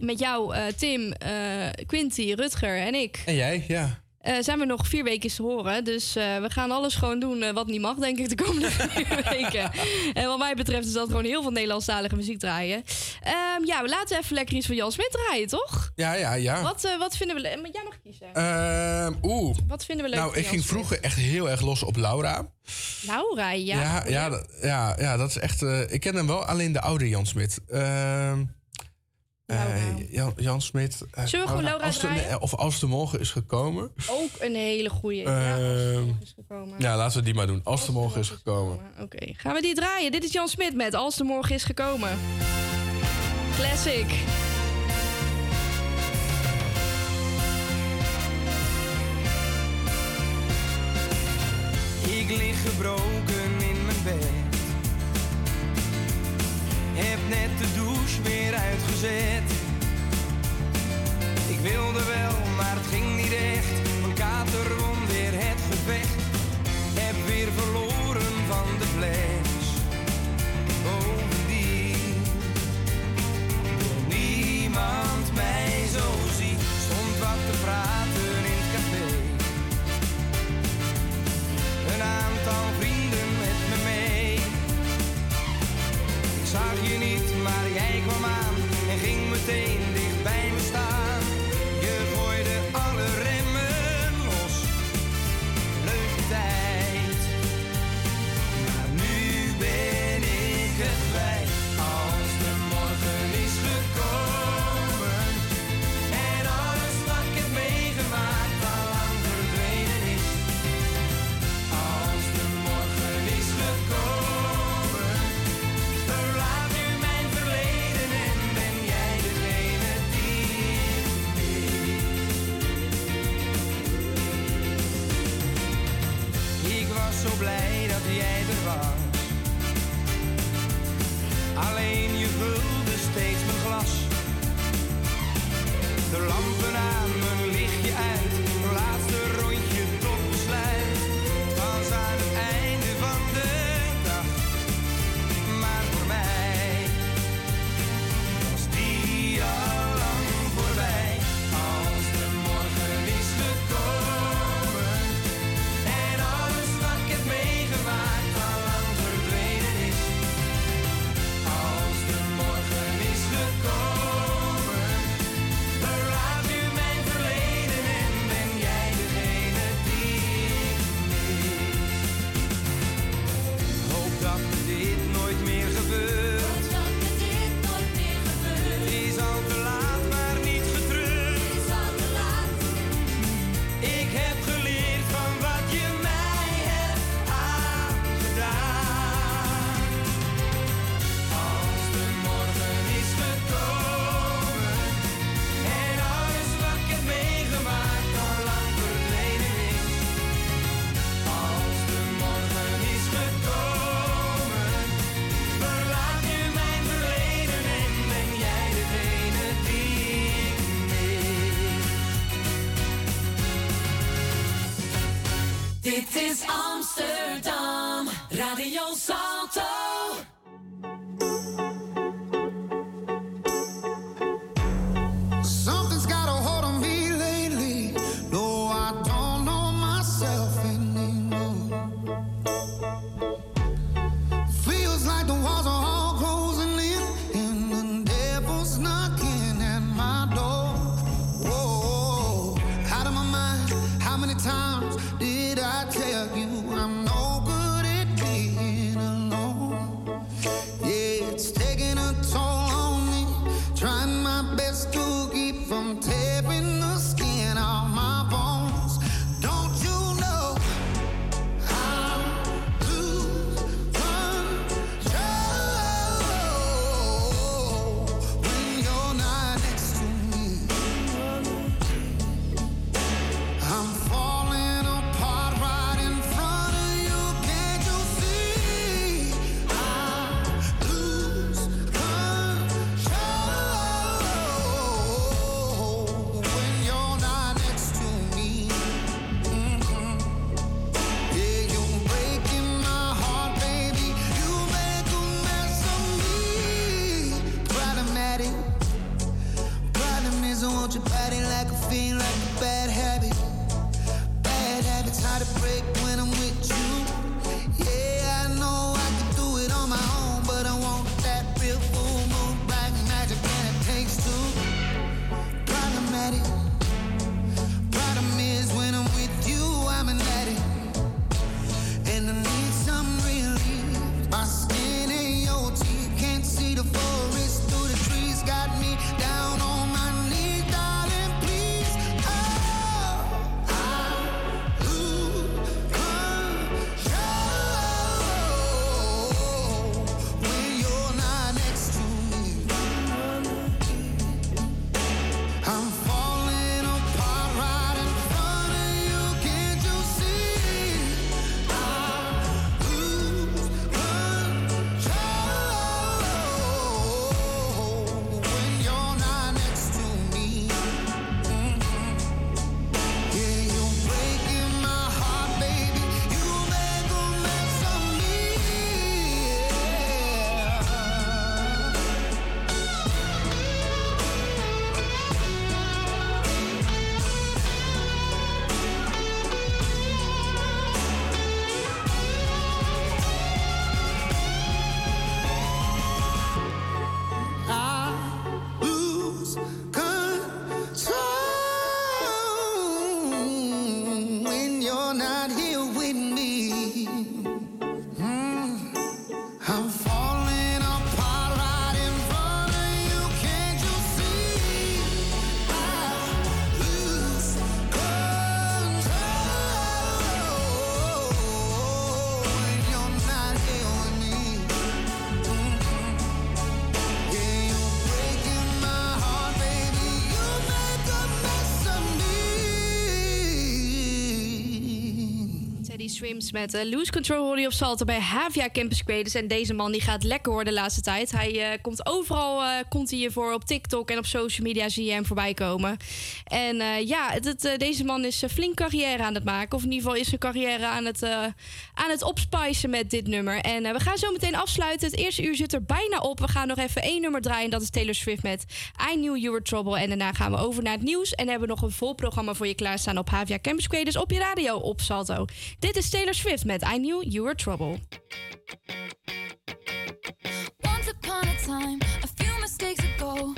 met jou, eh, Tim, eh, Quinty, Rutger en ik. En jij, ja. Eh, zijn we nog vier weken te horen. Dus eh, we gaan alles gewoon doen eh, wat niet mag, denk ik, de komende vier weken. En wat mij betreft is dat gewoon heel veel Nederlandstalige muziek draaien. Ehm, ja, we laten even lekker iets van Jan Smit draaien, toch? Ja, ja, ja. Wat, wat vinden we... Maar jij mag kiezen. Ehm, Oeh. Wat vinden we leuk Nou, ik ging vroeger echt heel erg los op Laura. Laura, ja. Ja, ja, dat- ja, ja, dat is echt... ik ken hem wel, alleen de oude Jan Smit. Ehm, eh, Jan, Jan Smit. eh, Zullen we gewoon Laura als de- draaien? nee, Of als de morgen is gekomen. Ook een hele goeie. ja, als het Ehm, nog is gekomen. ja, laten we die maar doen. Als de morgen is gekomen. Oké, gaan we die draaien? Dit is Jan Smit met Als de morgen is gekomen. Classic. Ik lig gebroken in mijn bed. Heb net de douche weer uitgezet. Wilde wel, maar het ging niet echt. Mijn kater won weer het gevecht. Heb weer verloren van de fles. Bovendien wil niemand mij zo zien. Stond wat te praten in het café. Een aantal vrienden met me mee. Ik zag je niet, maar jij kwam aan en ging meteen Swims met eh, Loose Control je op Salto bij Havia Campus Creators. En deze man die gaat lekker worden de laatste tijd. Hij eh, komt overal eh, komt hij hiervoor op TikTok en op social media zie je hem voorbij komen. En ja, deze man is flink carrière aan het maken. Of in ieder geval is zijn carrière aan het, aan het opspicen met dit nummer. En we gaan zo meteen afsluiten. Het eerste uur zit er bijna op. We gaan nog even één nummer draaien. Dat is Taylor Swift met I Knew You Were Trouble. En daarna gaan we over naar het nieuws. En hebben we nog een vol programma voor je klaarstaan op Havia Campus Creators op je radio op Salto. Dit is Taylor Swift met I Knew You Were Trouble. Once upon a time, a few mistakes ago,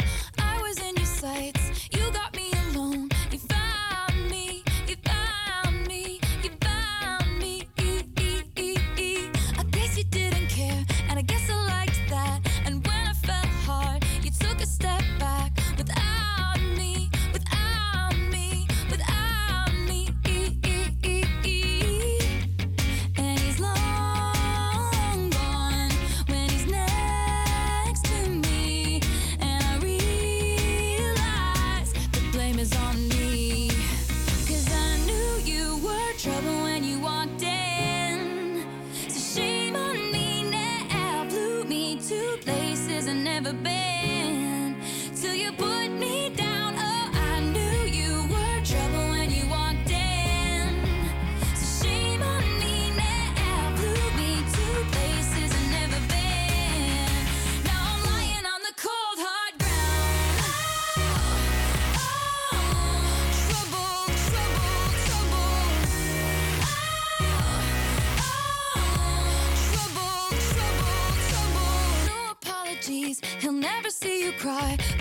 cry.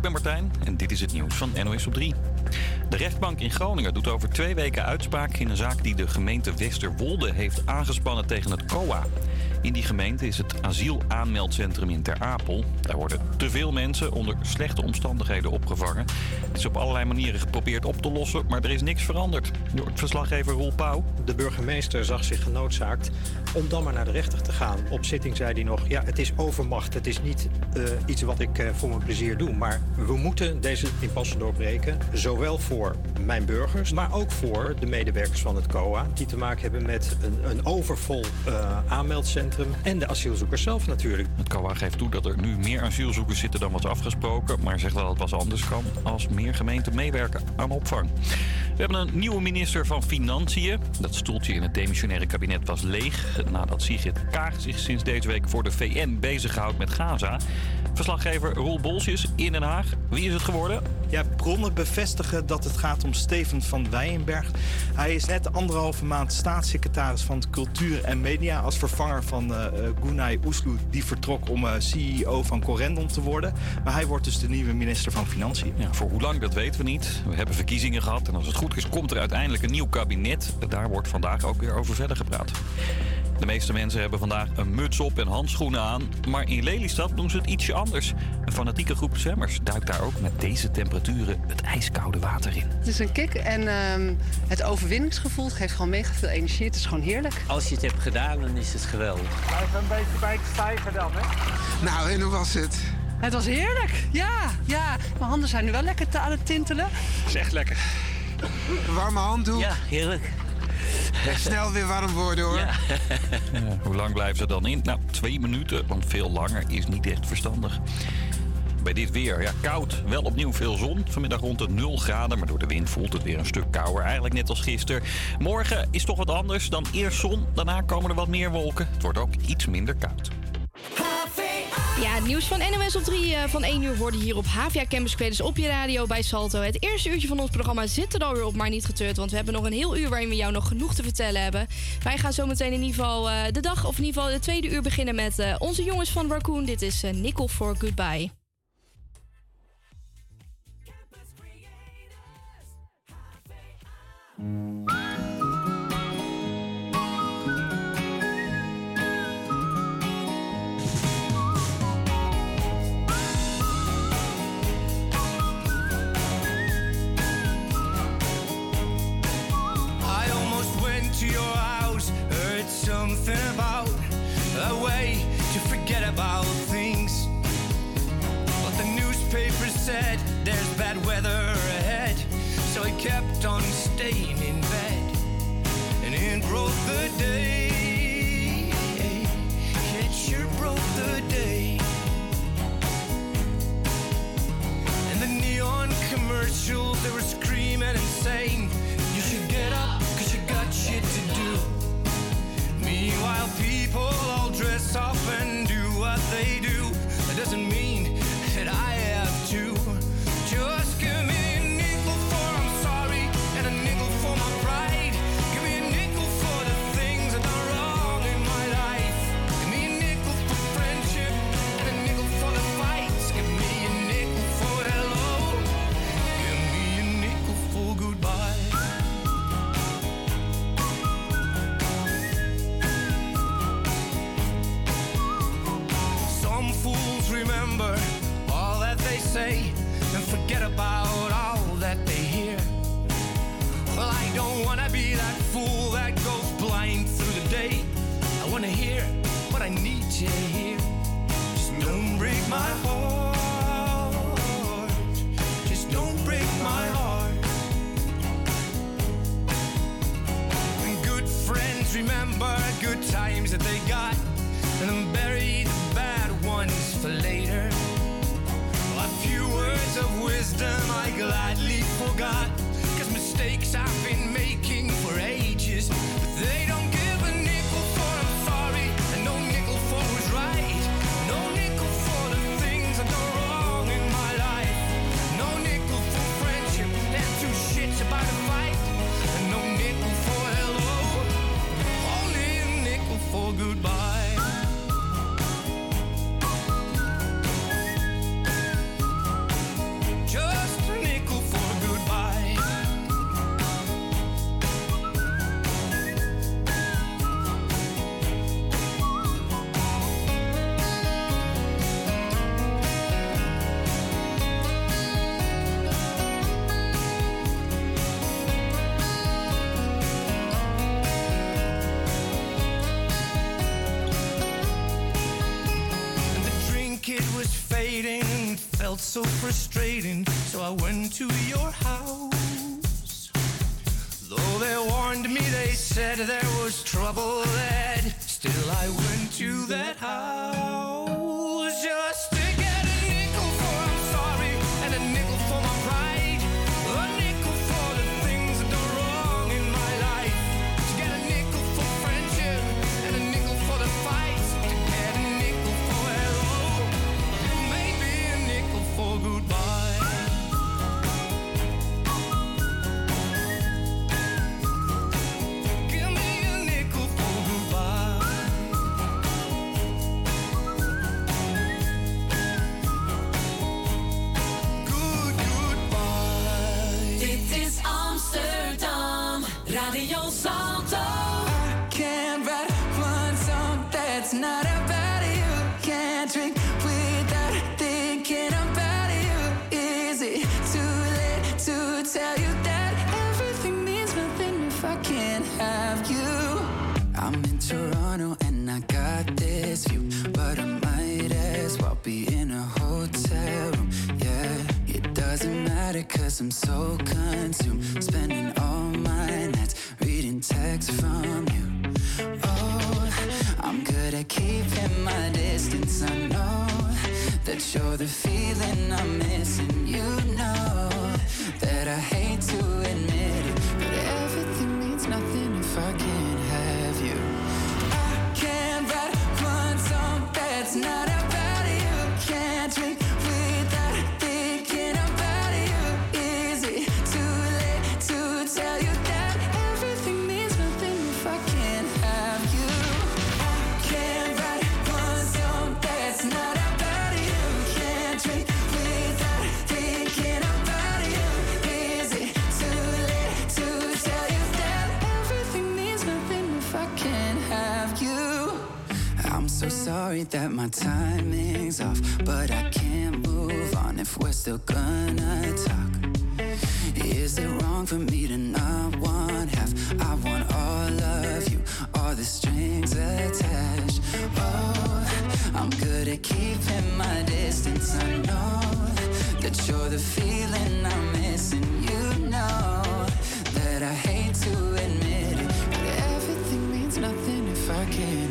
Ik ben Martijn en dit is het nieuws van NOS op 3. De rechtbank in Groningen doet over twee weken uitspraak in een zaak die de gemeente Westerwolde heeft aangespannen tegen het COA. In die gemeente is het asielaanmeldcentrum in Ter Apel. Daar worden te veel mensen onder slechte omstandigheden opgevangen. Is op allerlei manieren geprobeerd op te lossen, maar er is niks veranderd. Door het verslaggever Roel Pauw. De burgemeester zag zich genoodzaakt om dan maar naar de rechter te gaan. Op zitting zei hij nog, ja, het is overmacht. Het is niet eh, iets wat ik eh, voor mijn plezier doe. Maar we moeten deze impasse doorbreken. Zowel voor mijn burgers, maar ook voor de medewerkers van het COA. Die te maken hebben met een, een overvol eh, aanmeldcentrum. en de asielzoekers zelf natuurlijk. COA geeft toe dat er nu meer asielzoekers zitten dan was afgesproken, maar zegt dat het pas anders kan als meer gemeenten meewerken aan opvang. We hebben een nieuwe minister van Financiën. Dat stoeltje in het demissionaire kabinet was leeg nadat Sigrid Kaag zich sinds deze week voor de VN bezighoudt met Gaza. Verslaggever Roel Bolsjes in Den Haag. Wie is het geworden? Ja, bronnen bevestigen dat het gaat om Steven van Wijenberg. Hij is net anderhalve maand staatssecretaris van Cultuur en Media... als vervanger van eh, Gunay Oesloe, die vertrok om eh, CEO van Corendon te worden. Maar hij wordt dus de nieuwe minister van Financiën. Ja, voor hoe lang, dat weten we niet. We hebben verkiezingen gehad en als het goed is, komt er uiteindelijk een nieuw kabinet. Daar wordt vandaag ook weer over verder gepraat. De meeste mensen hebben vandaag een muts op en handschoenen aan. Maar in Lelystad doen ze het ietsje anders. Een fanatieke groep zwemmers duikt daar ook met deze temperaturen het ijskoude water in. Het is een kick en ehm, het overwinningsgevoel geeft gewoon mega veel energie. Het is gewoon heerlijk. Als je het hebt gedaan, dan is het geweldig. Blijf een beetje bij het stijgen dan, hè? Nou, en hoe was het? Het was heerlijk, ja, ja. Mijn handen zijn nu wel lekker te aan het tintelen. is echt lekker. Warme handdoek. Ja, heerlijk. Snel weer warm worden hoor. Ja, hoe lang blijven ze dan in? Nou, twee minuten, want veel langer is niet echt verstandig. Bij dit weer, ja, koud. Wel opnieuw veel zon. Vanmiddag rond de 0 graden, maar door de wind voelt het weer een stuk kouder. Eigenlijk net als gisteren. Morgen is toch wat anders dan eerst zon. Daarna komen er wat meer wolken. Het wordt ook iets minder koud. Ja, het nieuws van NOS op 3 eh, van 1 uur worden hier op Havia Campus Creators op je radio bij Salto. Het eerste uurtje van ons programma zit er alweer op, maar niet getreurd. Want we hebben nog een heel uur waarin we jou nog genoeg te vertellen hebben. Wij gaan zo meteen in ieder geval eh, de dag, of in ieder geval de tweede uur beginnen met eh, onze jongens van Raccoon. Dit is Nickel for Goodbye. So frustrating. So I went to your house. Though they warned me, they said there was trouble Radio Salto. Can't write one song that's not about you. Can't drink without thinking about you. Is it too late to tell you that everything means nothing if I can't have you? I'm in Toronto and I got this view, but I might as well be in a hotel room. Yeah, it doesn't matter cause I'm so consumed, spending my nights reading texts from you. Oh, I'm good at keeping my distance. I know that you're the feeling I'm missing. You know that I hate to admit it, but everything means nothing if I can't have you. I can't write one song that's not sorry that my timing's off, but I can't move on if we're still gonna talk. Is it wrong for me to not want half? I want all of you, all the strings attached. Oh, I'm good at keeping my distance. I know that you're the feeling I'm missing. You know that I hate to admit it, but everything means nothing if I can't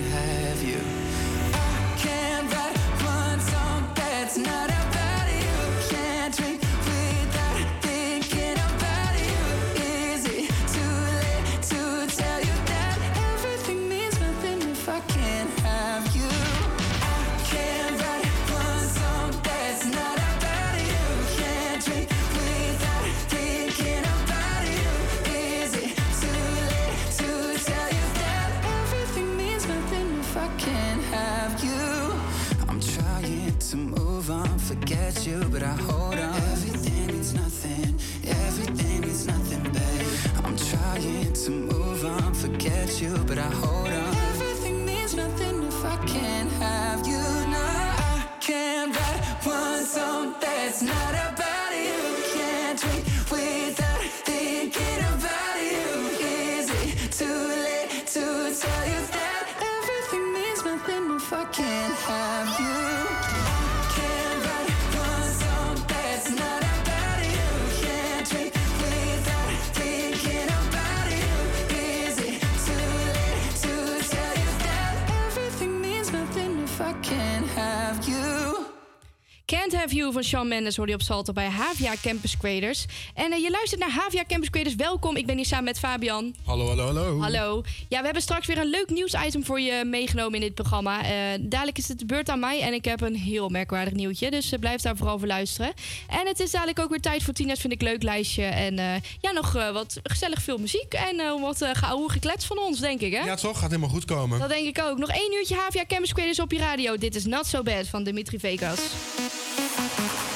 you, but I hold on. Everything means nothing, everything means nothing, babe. I'm trying to move on, forget you, but I hold on. Everything means nothing if I can't have you. No, I can't write one song that's not about you. Can't drink without thinking about you. Is it too late to tell you that everything means nothing if I can't have you? Can't Have You van Shawn Mendes hoor je op Salto bij Havia Campus Creators. En eh, je luistert naar Havia Campus Creators. Welkom, ik ben hier samen met Fabian. Hallo, hallo, hallo. Hallo. Ja, we hebben straks weer een leuk nieuwsitem voor je meegenomen in dit programma. Eh, dadelijk is het de beurt aan mij en ik heb een heel merkwaardig nieuwtje. Dus eh, blijf daar vooral voor luisteren. En het is dadelijk ook weer tijd voor Tina's Vind ik Leuk lijstje. En ja, nog wat gezellig veel muziek. En wat uh, geouwe geklets van ons, denk ik, hè? Ja, toch? Gaat helemaal goed komen. Dat denk ik ook. Nog één uurtje Havia Campus Creators op je radio. Dit is Not So Bad van Dimitri Vegas. My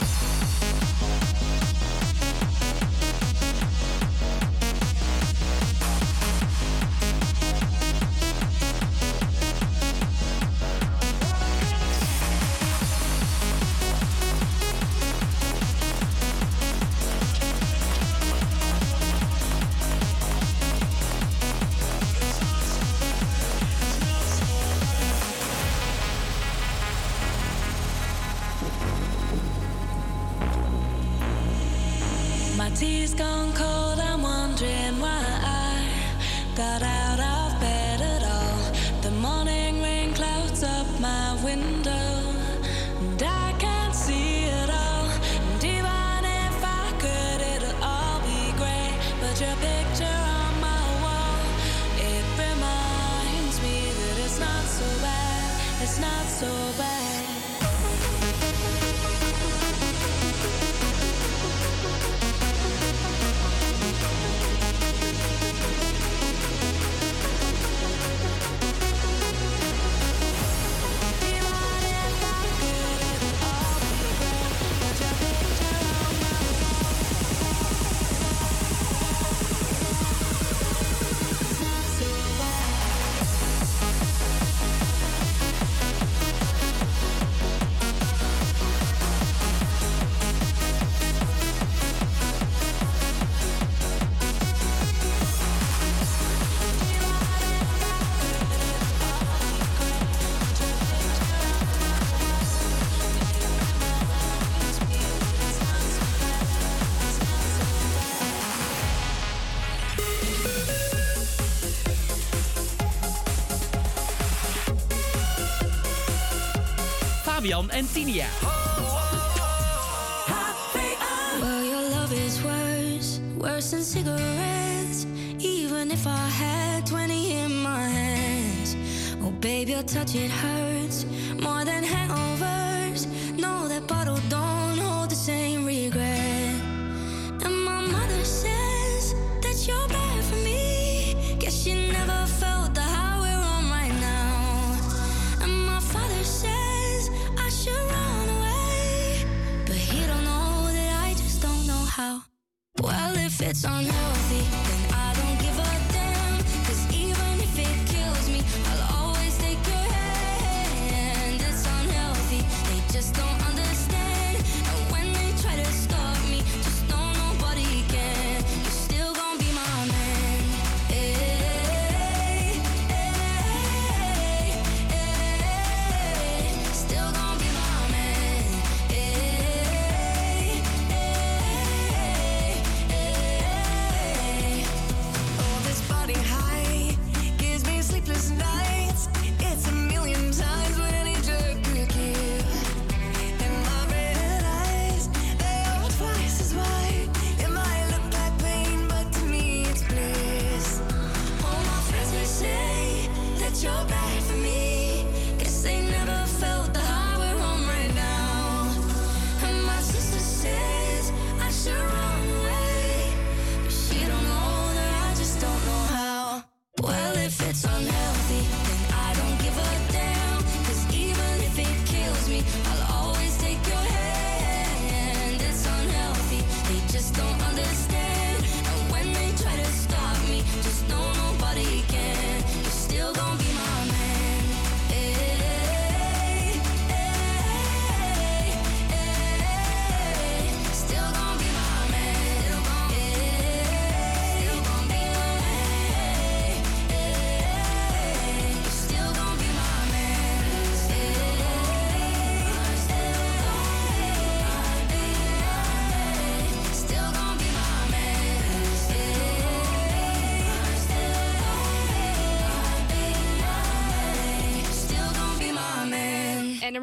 Fabian en Tinia. Well, your love is worse, worse than cigarettes. Even if I had 20 in my hands. Oh, babe, your touch, it hurts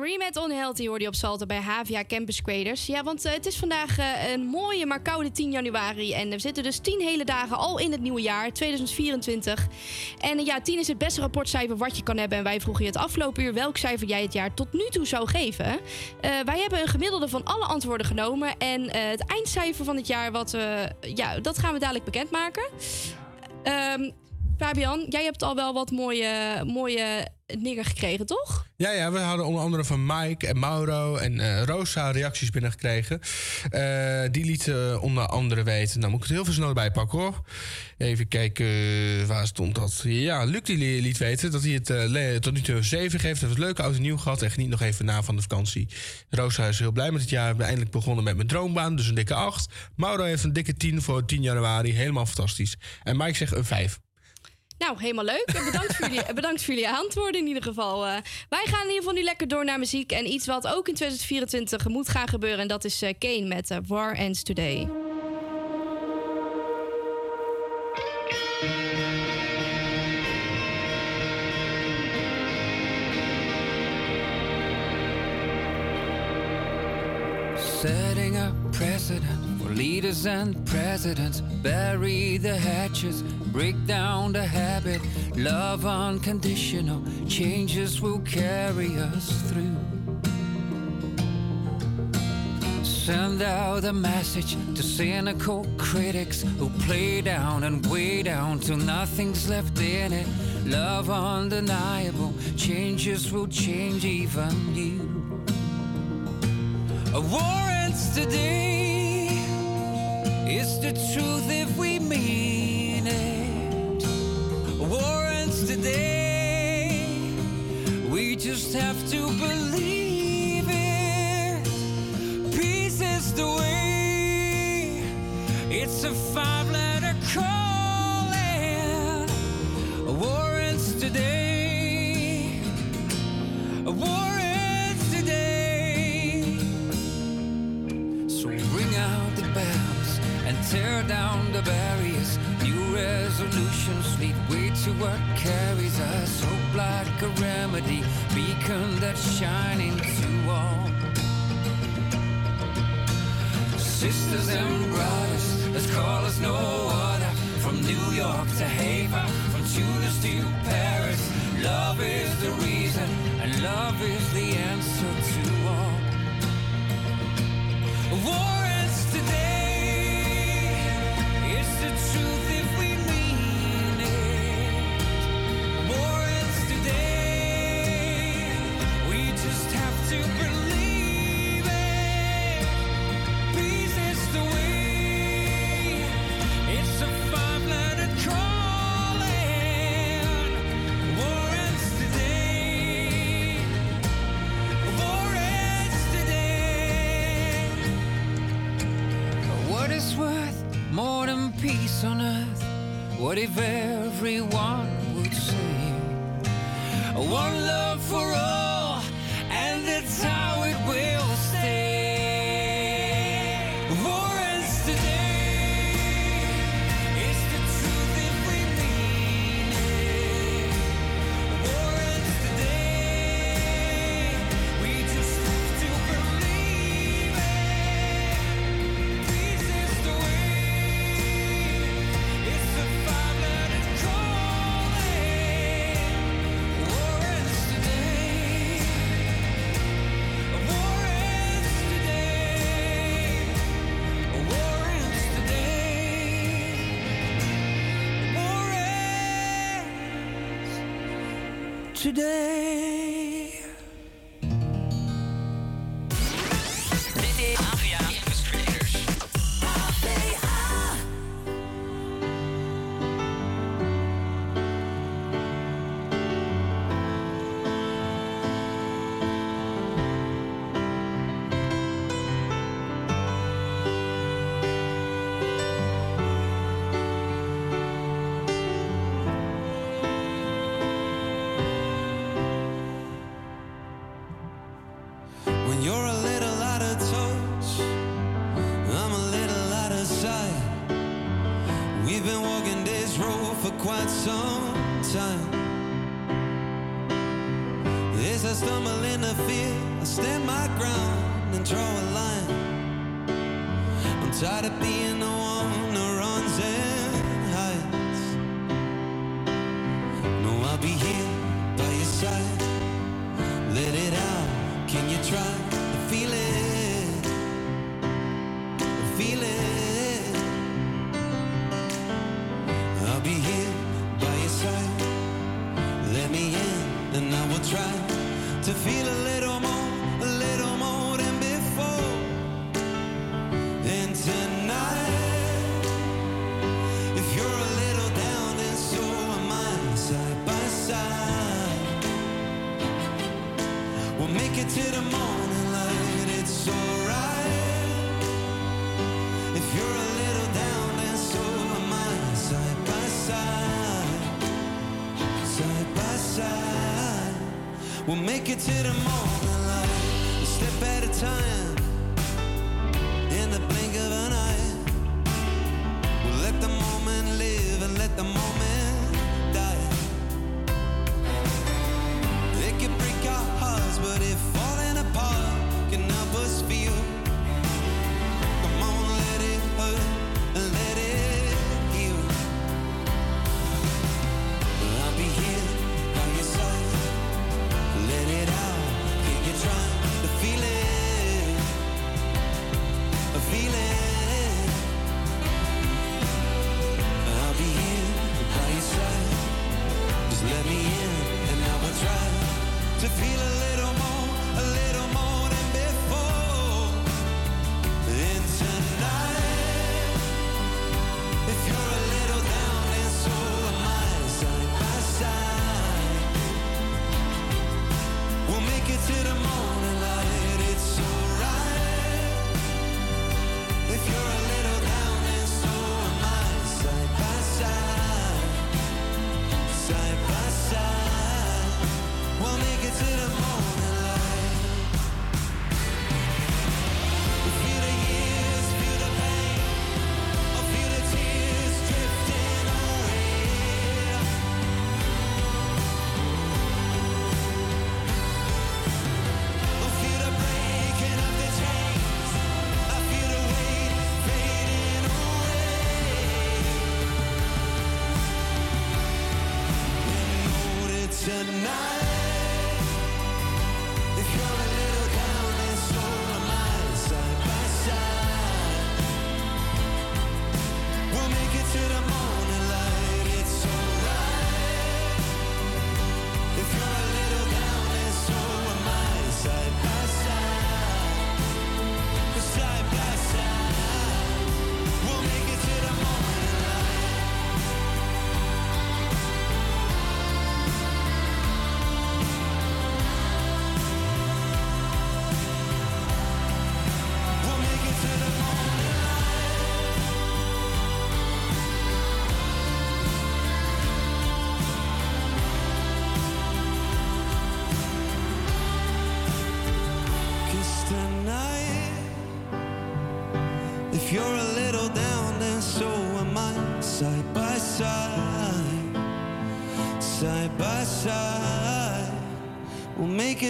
een met Unhealthy hoorde je op Salto bij Havia Campus Creators. Ja, want eh, het is vandaag eh, een mooie, maar koude 10 januari. En we zitten dus 10 hele dagen al in het nieuwe jaar, 2024. En eh, ja, 10 is het beste rapportcijfer wat je kan hebben. En wij vroegen je het afgelopen uur welk cijfer jij het jaar tot nu toe zou geven. Wij hebben een gemiddelde van alle antwoorden genomen. En het eindcijfer van het jaar, wat, ja, dat gaan we dadelijk bekendmaken. Ehm Fabian, jij hebt al wel wat mooie, mooie dingen gekregen, toch? Ja, ja, we hadden onder andere van Mike en Mauro en eh, Rosa reacties binnengekregen. Eh die lieten onder andere weten. Nou moet ik het heel veel snel erbij pakken hoor. Even kijken, eh, waar stond dat? Ja, Luc die li- liet weten dat hij het eh, tot nu toe 7 geeft. Heeft het leuke oud nieuw gehad en geniet nog even na van de vakantie. Rosa is heel blij met het jaar. Ben eindelijk begonnen met mijn droombaan, dus een dikke 8. Mauro heeft een dikke 10 voor 10 januari. Helemaal fantastisch. En Mike zegt een 5. Nou, helemaal leuk. Bedankt voor jullie, bedankt voor jullie antwoorden in ieder geval. Eh, wij gaan in ieder geval nu lekker door naar muziek. En iets wat ook in 2024 moet gaan gebeuren. En dat is eh, Kane met eh, War Ends Today. Setting a precedent leaders and presidents. Bury the hatches, break down the habit. Love unconditional, changes will carry us through. Send out a message to cynical critics who play down and weigh down till nothing's left in it. Love undeniable, changes will change even you. A war ends today. It's the truth if we mean it. War ends today. We just have to believe it. Peace is the way. It's a five letter calling. War ends today. War ends tear down the barriers. New resolutions lead way to what carries us. Hope like a remedy, beacon that's shining to all. Sisters and brothers, let's call us no other. From New York to Haver, from Tunis to Paris. Love is the reason, and love is the answer to all. War ends today the truth on earth? What if everyone would say, One love for all? it to the moon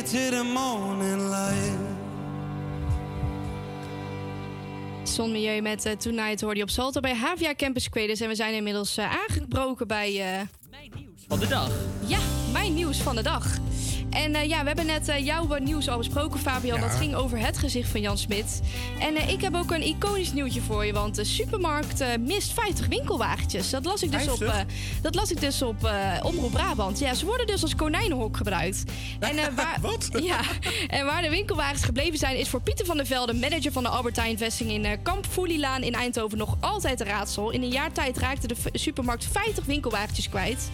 To the morning light. Zonmilieu met eh, Tonight hoorde je op Salto bij Havia Campus Quedus. En we zijn inmiddels eh, aangebroken bij... eh, Van de dag. Ja, mijn nieuws van de dag. En eh, ja, we hebben net eh, jouw nieuws al besproken, Fabian. Ja. Dat ging over het gezicht van Jan Smit. En eh, ik heb ook een iconisch nieuwtje voor je. Want de supermarkt mist 50 winkelwagentjes. Dat las ik dus op, 50? dat las ik dus op Omroep Brabant. Ja, ze worden dus als konijnenhok gebruikt. En, waar, Wat? Ja, en waar de winkelwagens gebleven zijn... is voor Pieter van der Velde, manager van de Albertijn vesting in Kamp Foelielaan in Eindhoven... nog altijd een raadsel. In een jaar tijd raakte de supermarkt 50 winkelwagentjes kwijt.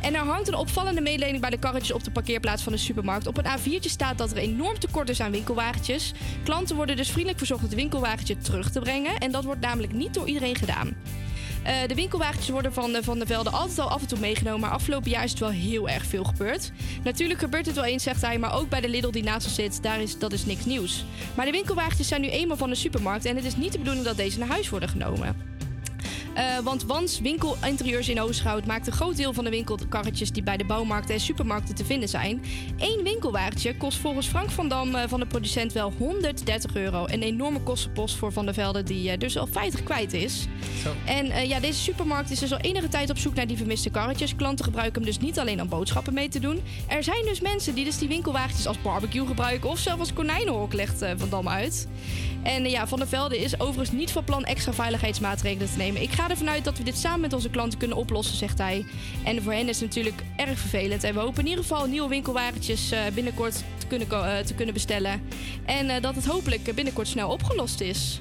En er hangt een opvallende mededeling bij de karretjes op de parkeerplaats van de supermarkt. Op een A4'tje staat dat er enorm tekort is aan winkelwagentjes. Klanten worden dus vriendelijk verzocht het winkelwagentje terug te brengen. En dat wordt namelijk niet door iedereen gedaan. Eh, de winkelwagentjes worden van de, van de Velde altijd al af en toe meegenomen. Maar afgelopen jaar is het wel heel erg veel gebeurd. Natuurlijk gebeurt het wel eens, zegt hij. Maar ook bij de Lidl die naast ons zit, daar is, dat is niks nieuws. Maar de winkelwagentjes zijn nu eenmaal van de supermarkt. En het is niet de bedoeling dat deze naar huis worden genomen. Eh, want Wans Winkelinterieurs in Oosterhout maakt een groot deel van de winkelkarretjes die bij de bouwmarkten en supermarkten te vinden zijn. Eén winkelwagentje kost volgens Frank van Dam eh, van de producent wel 130 euro. Een enorme kostenpost voor Van der Velde die eh, dus al 50 kwijt is. En eh, ja, deze supermarkt is dus al enige tijd op zoek naar die vermiste karretjes. Klanten gebruiken hem dus niet alleen om boodschappen mee te doen. Er zijn dus mensen die dus die winkelwagentjes als barbecue gebruiken of zelfs als konijnenhok, legt Van Dam uit. En ja, Van der Velde is overigens niet van plan extra veiligheidsmaatregelen te nemen. Ik ga ervan uit dat we dit samen met onze klanten kunnen oplossen, zegt hij. En voor hen is het natuurlijk erg vervelend. En we hopen in ieder geval nieuwe winkelwagentjes eh, binnenkort te kunnen, eh, te kunnen bestellen. En eh, dat het hopelijk binnenkort snel opgelost is.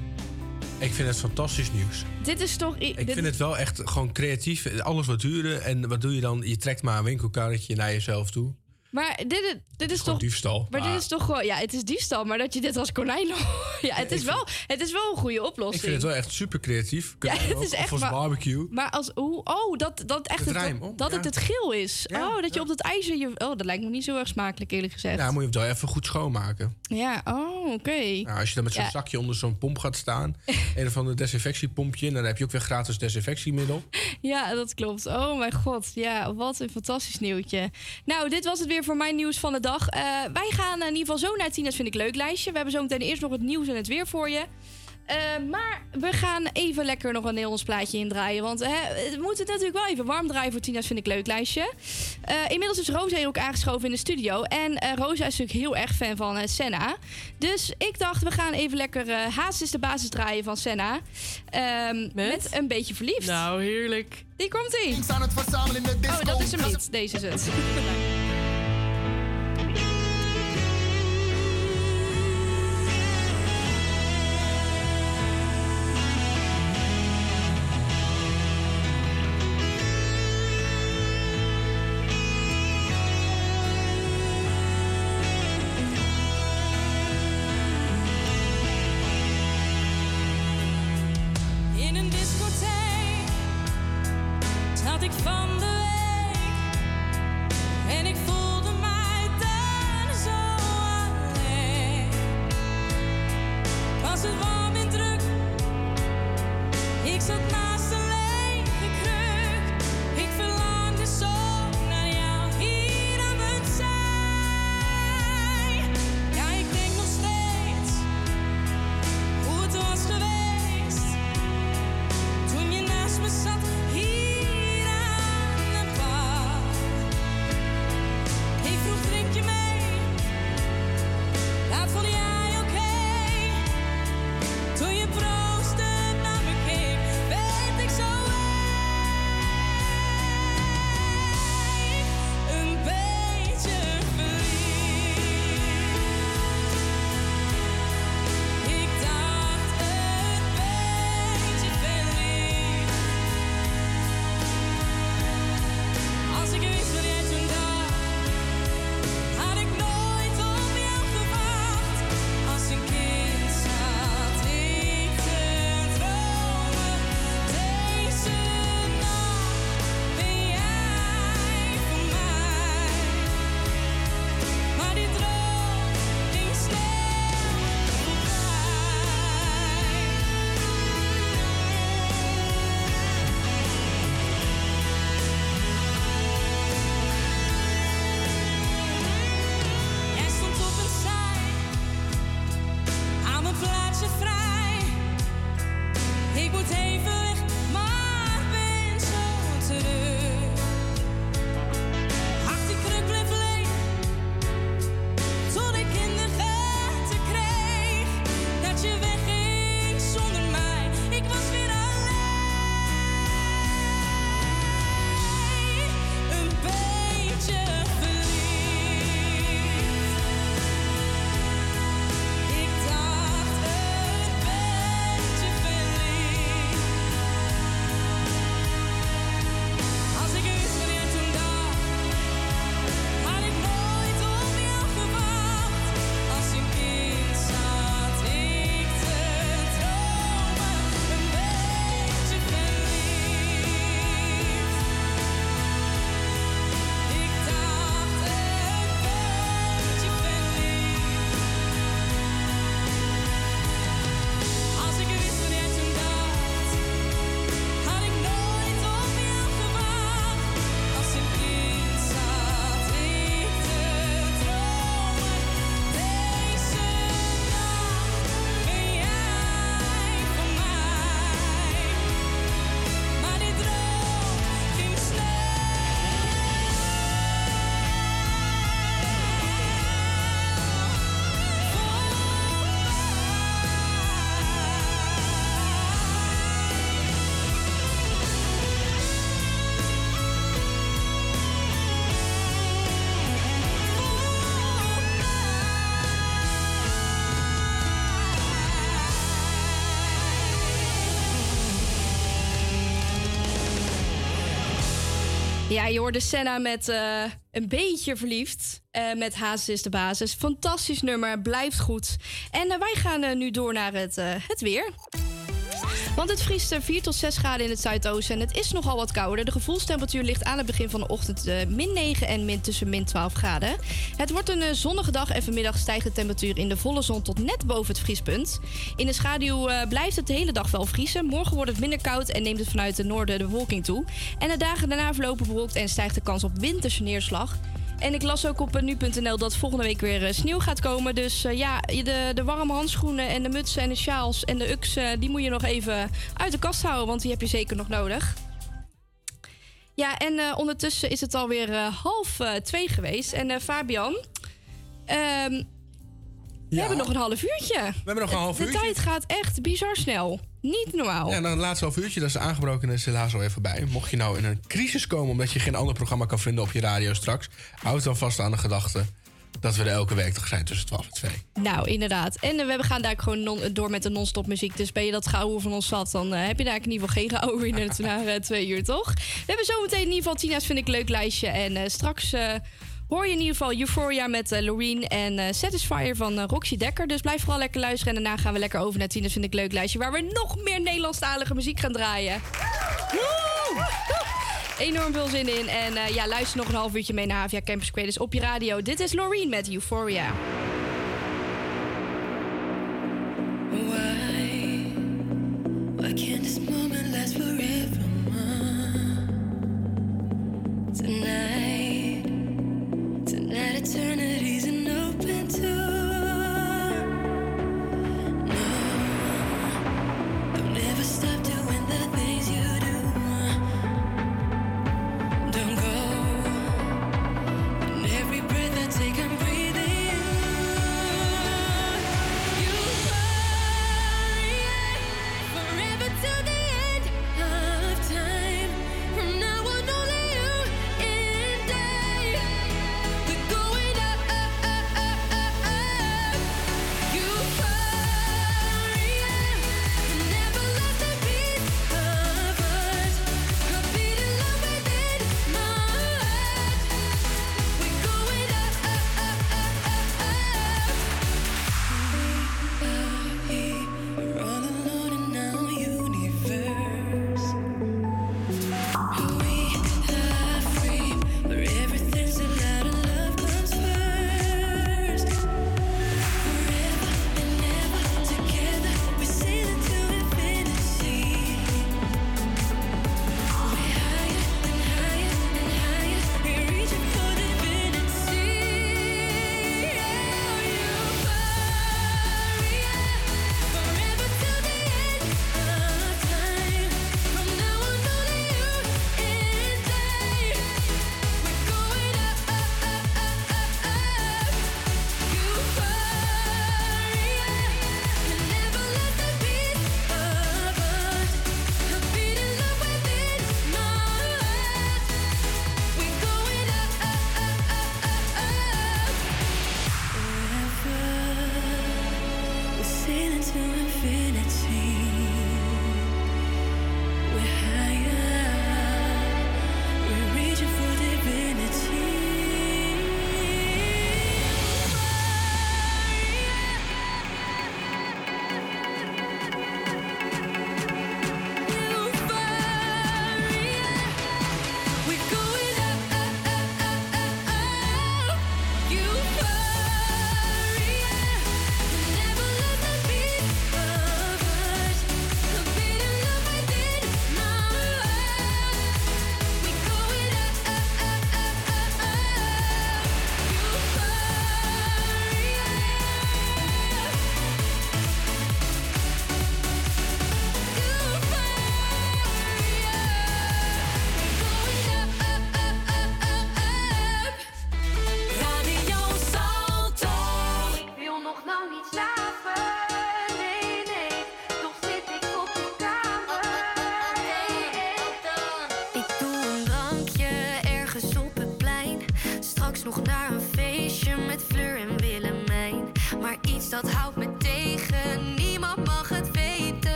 Ik vind het fantastisch nieuws. Dit is toch... Ik dit- vind het wel echt gewoon creatief. Alles wat duren. En wat doe je dan? Je trekt maar een winkelkarretje naar jezelf toe. Maar dit, is- dit is toch... diefstal. Maar dit Maar is toch gewoon... Ja, het is diefstal, maar dat je dit als konijn... ja, het is, wel, het is wel een goede oplossing. Ik vind het wel echt super creatief. Ja, het is Of echt als maar- barbecue. Maar als hoe oh dat dat echt Het dat ja. het het geel is. oh, dat je op dat ijzer je oh dat lijkt me niet zo erg smakelijk eerlijk gezegd. Ja, moet je het wel even goed schoonmaken. Ja, oh, oké. Nou, als je dan met zo'n zakje onder zo'n pomp gaat staan. een of ander desinfectiepompje. En dan heb je ook weer gratis desinfectiemiddel. Ja, dat klopt. Oh mijn god. Ja, wat een fantastisch nieuwtje. Nou, dit was het weer voor mijn nieuws van de dag. Eh, wij gaan in ieder geval zo naar Tina's Vind ik Leuk lijstje. We hebben zo meteen eerst nog het nieuws en het weer voor je. Eh, maar we gaan even lekker nog een Nederlands plaatje indraaien. Want hè, we moeten het natuurlijk wel even warm draaien voor Tina's Vind ik Leuk lijstje. Eh, inmiddels is Rosa hier ook aangeschoven in de studio. En eh, Rosa is natuurlijk heel erg fan van Senna. Dus ik dacht, we gaan even lekker eh Haast is de basis draaien van Senna. Ehm, met? een beetje verliefd. Nou, heerlijk. Die komt ie. aan het verzamelen in de disco. Oh, dat is hem niet. Deze is het. Ja, je hoorde Senna met eh, een beetje verliefd. eh, met Hazes is de basis. Fantastisch nummer, blijft goed. En eh, wij gaan nu door naar het, het weer. Want het vriest eh, 4 tot 6 graden in het zuidoosten en het is nogal wat kouder. De gevoelstemperatuur ligt aan het begin van de ochtend eh, min 9 en min tussen min 12 graden. Het wordt een eh, zonnige dag en vanmiddag stijgt de temperatuur in de volle zon tot net boven het vriespunt. In de schaduw eh, blijft het de hele dag wel vriezen. Morgen wordt het minder koud en neemt het vanuit het noorden de bewolking toe. En de dagen daarna verlopen bewolkt en stijgt de kans op winterse neerslag. En ik las ook op eh, nu.nl dat volgende week weer eh, sneeuw gaat komen. Dus eh, ja, de, de warme handschoenen en de mutsen en de sjaals en de uks... eh, die moet je nog even uit de kast houden, want die heb je zeker nog nodig. Ja, en ondertussen is het alweer eh half twee geweest. En Fabian, ehm, we hebben nog een half uurtje. We hebben nog een half uurtje. De tijd gaat echt bizar snel. Niet normaal. Ja, dan het laatste half uurtje, dat is aangebroken en is helaas al even bij. Mocht je nou in een crisis komen omdat je geen ander programma kan vinden op je radio straks, houd dan vast aan de gedachte dat we er elke week toch zijn tussen 12 en 2. Nou, inderdaad. En eh, we gaan daar gewoon non- door met de non-stop muziek. Dus ben je dat gehouden van ons zat, dan eh, heb je daar in ieder geval geen gehouden in het na eh, twee uur, toch? We hebben zometeen in ieder geval Tina's Vind ik Leuk lijstje. En straks hoor je in ieder geval Euphoria met eh, Loreen en eh, Satisfyer van eh, Roxy Dekker. Dus blijf vooral lekker luisteren. En daarna gaan we lekker over naar Tina's Vind ik Leuk lijstje. Waar we nog meer Nederlandstalige muziek gaan draaien. Enorm veel zin in. En ja, luister nog een half uurtje mee naar Havia Campus Creators op je radio. Dit is Loreen met Euphoria. Tonight, tonight,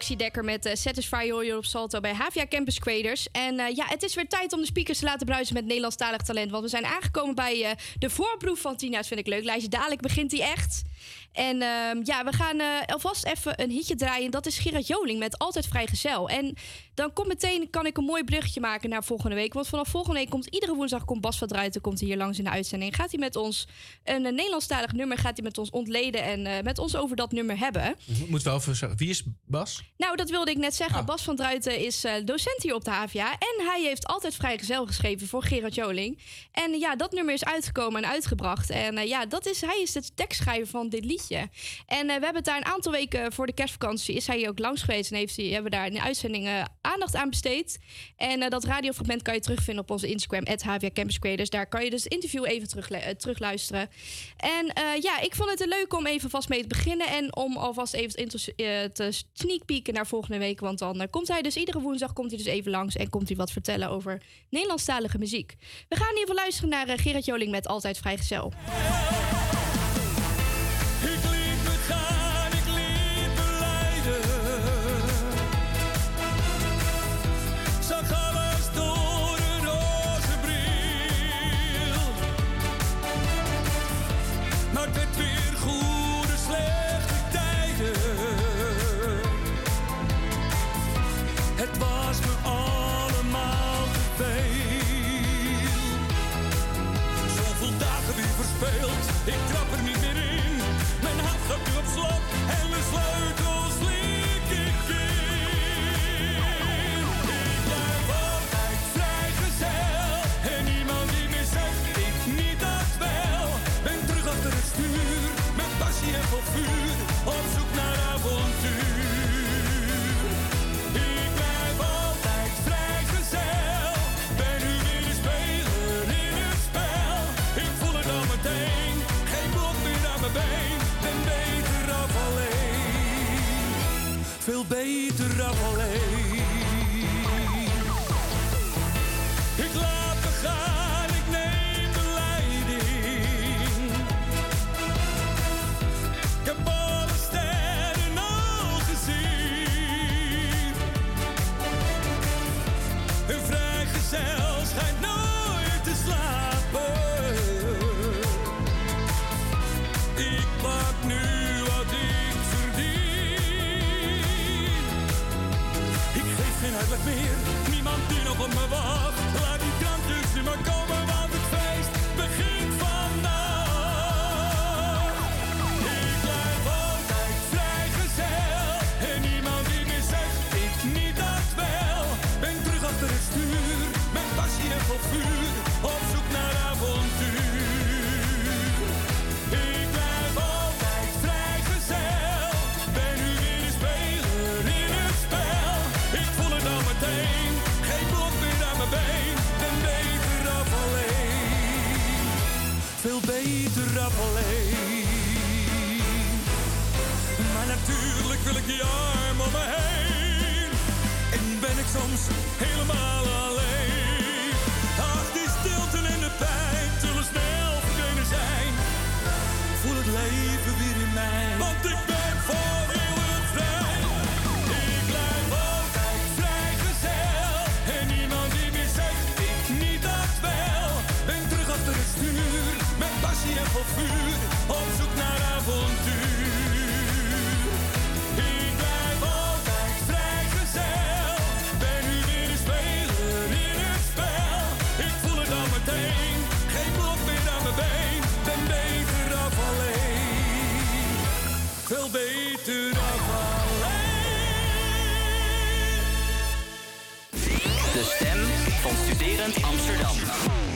Roxy Dekker met uh, Satisfy je op Salto bij Havia Campus Creators. En eh, ja, het is weer tijd om de speakers te laten bruisen met Nederlandstalig talent. Want we zijn aangekomen bij eh, de voorproef van Tina's Vind ik Leuk lijstje. Dadelijk begint die echt. En ehm, ja, we gaan alvast even een hitje draaien. Dat is Gerard Joling met Altijd Vrijgezel. En dan komt meteen, kan ik een mooi bruggetje maken naar volgende week. Want vanaf volgende week komt iedere woensdag komt Bas van Druiten komt hier langs in de uitzending. Gaat hij met ons een, eh, Nederlandstalig nummer gaat hij met ons ontleden en eh, met ons over dat nummer hebben. Moet wel even zeggen. Wie is Bas? Nou, dat wilde ik net zeggen. Bas van Druiten is eh, docent hier op de HVA. En hij heeft altijd vrijgezel geschreven voor Gerard Joling. En ja, dat nummer is uitgekomen en uitgebracht. En ja, dat is, hij is de tekstschrijver van dit liedje. En we hebben het daar een aantal weken voor de kerstvakantie... is hij hier ook langs geweest en heeft hij, hebben we daar in de uitzending aandacht aan besteed. En eh, dat radiofragment kan je terugvinden op onze Instagram... HVA Campus Creators. Daar kan je dus het interview even terug, terugluisteren. En eh, ja, ik vond het leuk om even vast mee te beginnen... en om alvast even te, eh, sneak peeken naar volgende week. Want dan eh, komt hij dus iedere woensdag komt hij dus even langs... en komt hij wat vertellen over Nederlandstalige muziek. We gaan even luisteren naar eh, Gerard Joling met Altijd Vrijgezel. Veel beter af alleen. Beter alleen. Maar natuurlijk wil ik je arm om me heen. En ben ik soms helemaal alleen. Amsterdam.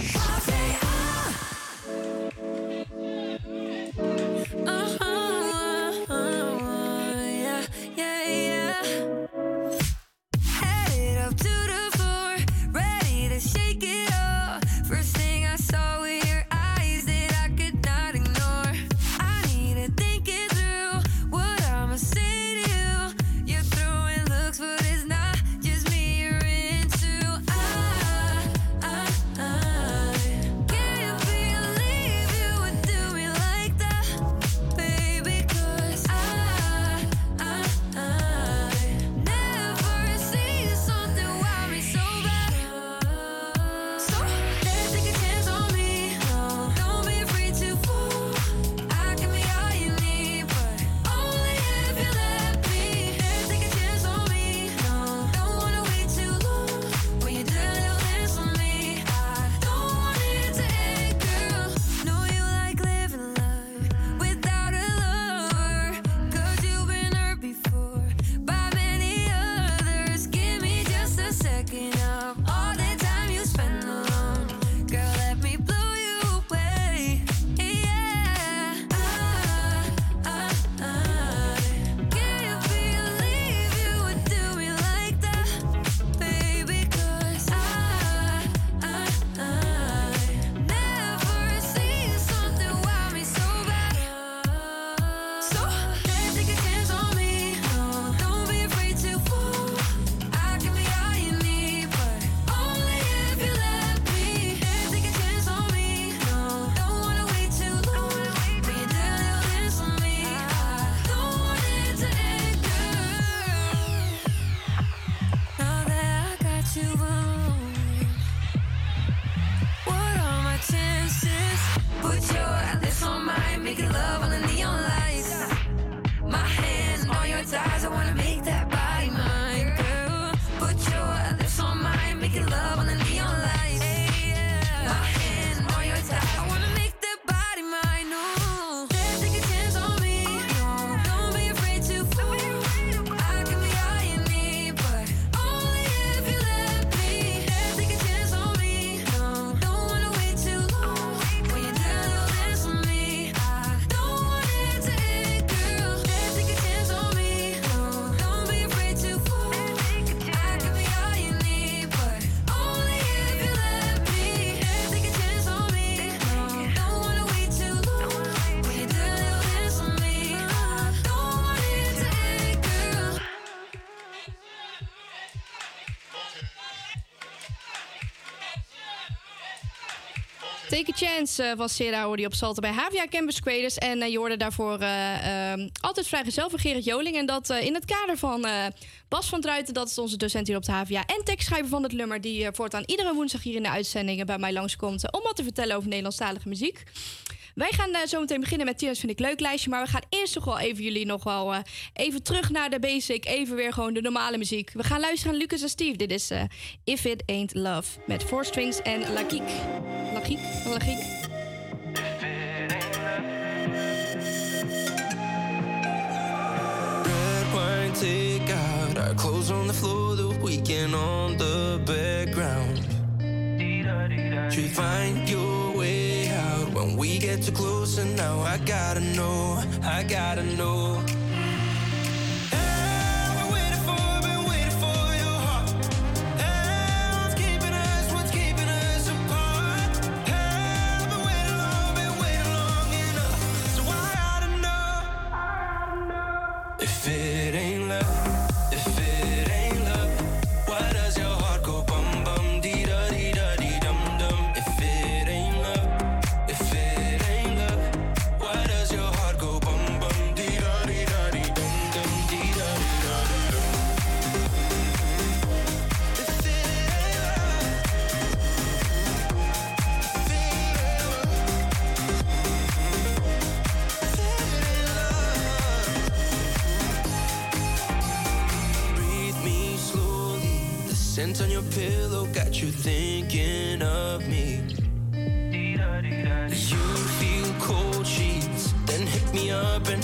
Take a Chance eh, uh, van Sera hoorde je op Salte bij Havia Campus Creators. En uh, je hoorde daarvoor uh, vragen altijd vrijgezel van Gerrit Joling. En dat in het kader van Bas van Druiten, dat is onze docent hier op de HVA... en tekstschrijver van het Lummer, die voortaan iedere woensdag hier in de uitzendingen bij mij langskomt... om wat te vertellen over Nederlandstalige muziek. Wij gaan uh, zometeen beginnen met Tina's vind ik leuk lijstje. Maar we gaan eerst toch wel even jullie nog wel eh, even terug naar de basic. Even weer gewoon de normale muziek. We gaan luisteren naar Lucas en Steve. Dit is eh, If It Ain't Love met Four Strings en La Geek, La La take out our clothes on the floor, the weekend on the background. Find When we get too close and now I gotta know, I gotta know.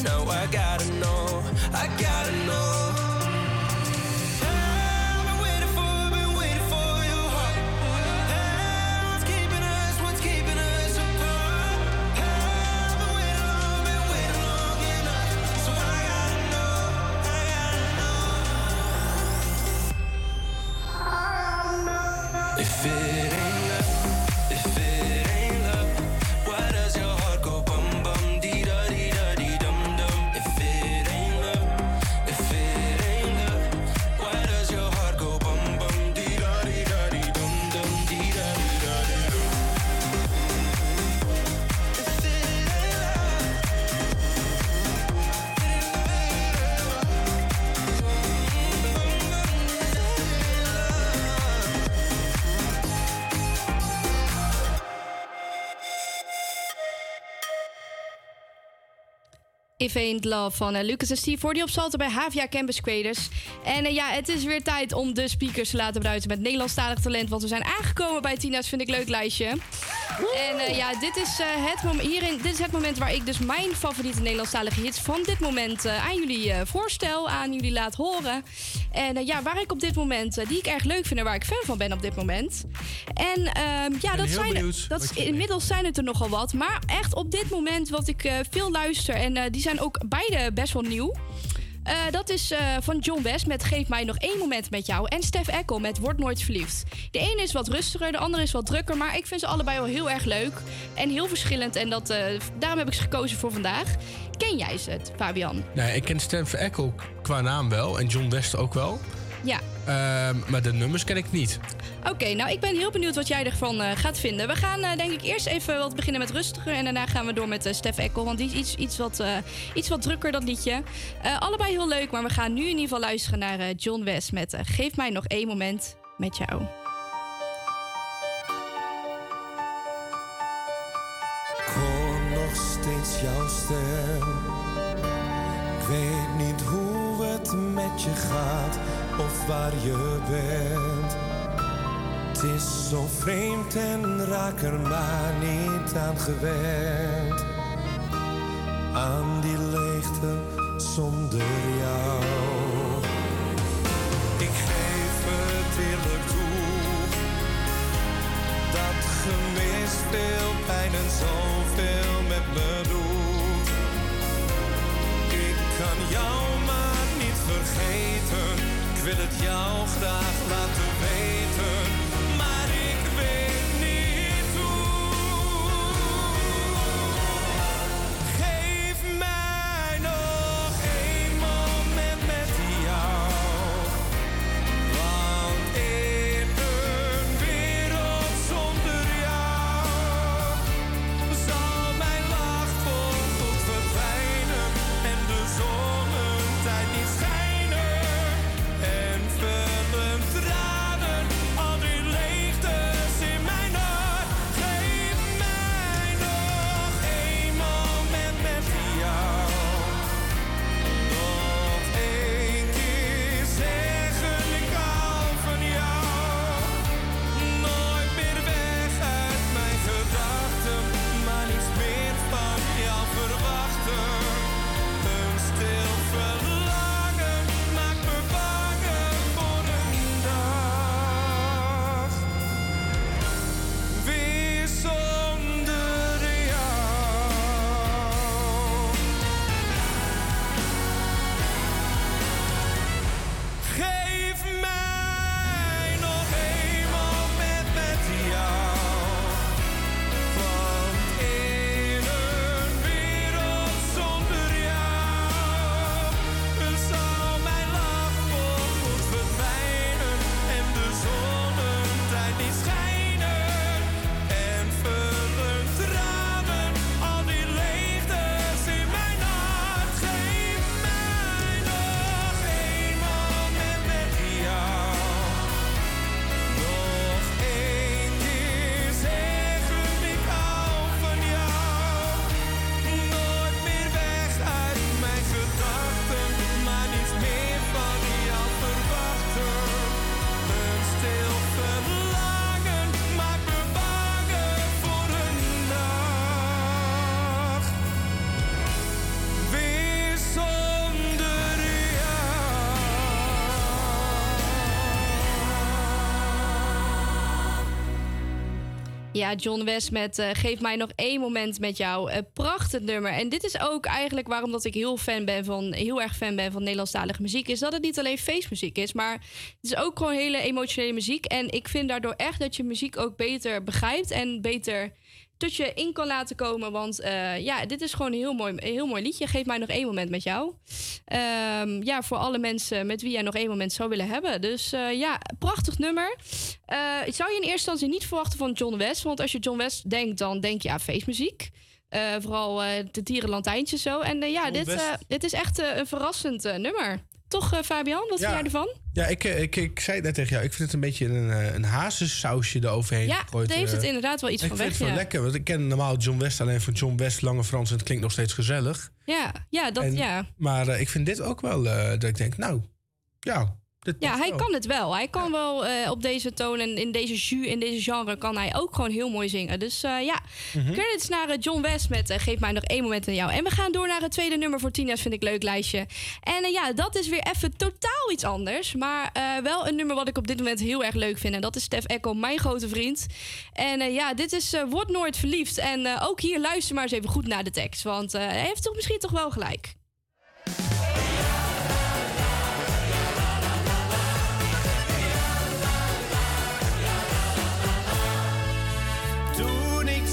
now I gotta know, I gotta know. Ain't Love van eh, Lucas en Steve voor die op bij Havia Campus Creators. En eh, ja, het is weer tijd om de speakers te laten bruisen met Nederlandstalig talent. Want we zijn aangekomen bij Tina's Vind ik Leuk lijstje. En eh, ja, dit is, eh, het moment, hierin, dit is het moment waar ik dus mijn favoriete Nederlandstalige hits van dit moment eh, aan jullie voorstel, aan jullie laat horen. En ja, waar ik op dit moment, die ik erg leuk vind en waar ik fan van ben op dit moment. En ehm, ja, dat zijn, benieuwd dat is, inmiddels zijn het er nogal wat. Maar echt op dit moment wat ik veel luister, en die zijn ook beide best wel nieuw. Eh, dat is eh, van John West met Geef mij nog één moment met jou. En Stef Eckel met Word nooit verliefd. De ene is wat rustiger, de andere is wat drukker. Maar ik vind ze allebei wel heel erg leuk. En heel verschillend. En dat, eh, daarom heb ik ze gekozen voor vandaag. Ken jij ze, Fabian? Nee, ik ken Stan Echo qua naam wel. En John West ook wel. Ja. Ehm, maar de nummers ken ik niet. Oké, nou ik ben heel benieuwd wat jij ervan eh, gaat vinden. We gaan eh, denk ik eerst even wat beginnen met rustiger. En daarna gaan we door met eh, Stef Eckel. Want die is iets, iets, wat, eh, iets wat drukker, dat liedje. Eh, allebei heel leuk, maar we gaan nu in ieder geval luisteren naar eh, John West met Geef mij nog één moment met jou. Hoor nog steeds jouw stem. Ik weet niet hoe het met je gaat of waar je bent. Het is zo vreemd en raak er maar niet aan gewend. Aan die leegte zonder jou. Ik geef het eerlijk toe. Dat gemis veel pijn en zoveel met me doet. Ik kan jou maar niet vergeten. Wil het jou graag laten weten. Ja, John West met eh, Geef mij nog één moment met jou. Een prachtig nummer. En dit is ook eigenlijk waarom dat ik heel, fan ben van, heel erg fan ben van Nederlandstalige muziek. Is dat het niet alleen feestmuziek is, maar het is ook gewoon hele emotionele muziek. En ik vind daardoor echt dat je muziek ook beter begrijpt en beter tot je in kan laten komen. Want eh, ja, dit is gewoon een heel mooi, een heel mooi liedje. Geef mij nog één moment met jou. Ehm, ja, voor alle mensen met wie jij nog één moment zou willen hebben. Dus eh, ja, prachtig nummer. Ik zou je in eerste instantie niet verwachten van John West. Want als je John West denkt, dan denk je aan feestmuziek. Vooral de dierenlantijntjes zo. En ja, John dit, dit is echt een verrassend nummer. Toch, eh, Fabian? Wat vind jij ervan? Ja, ik, eh, ik, ik zei het net tegen jou. Ik vind het een beetje een, eh, een hazessausje eroverheen Ja, gegooid. heeft het inderdaad wel iets ik van vind weg. het wel lekker, want ik ken normaal John West alleen van John West, Lange Frans. En het klinkt nog steeds gezellig. Ja, ja, dat, En- ja. Maar ik vind dit ook wel dat ik denk, nou, ja. Ja, hij wel. kan het wel. Hij kan wel eh, op deze toon en in deze jus, in deze genre, kan hij ook gewoon heel mooi zingen. Dus eh, ja, Mhm. credits naar eh, John West met Geef mij nog één moment aan jou. En we gaan door naar het tweede nummer voor Tina's Vind ik Leuk lijstje. En ja, dat is weer even totaal iets anders. Maar wel een nummer wat ik op dit moment heel erg leuk vind. En dat is Stef Echo, mijn grote vriend. En ja, dit is Word Nooit Verliefd. En ook hier luister maar eens even goed naar de tekst. Want hij heeft toch misschien toch wel gelijk.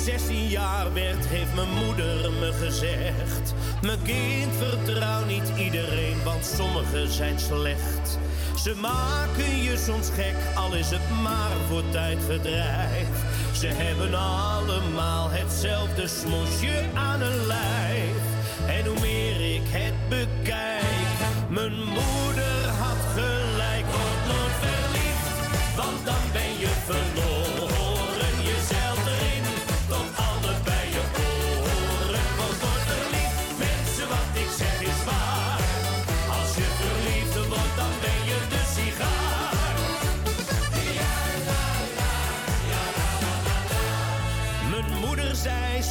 16 jaar werd, heeft mijn moeder me gezegd: Mijn kind, vertrouw niet iedereen, want sommigen zijn slecht. Ze maken je soms gek, al is het maar voor tijdverdrijf. Ze hebben allemaal hetzelfde smoesje aan hun lijf. En hoe meer ik het bekijk, mijn moeder had gelijk. Word nooit verliefd, want dan ben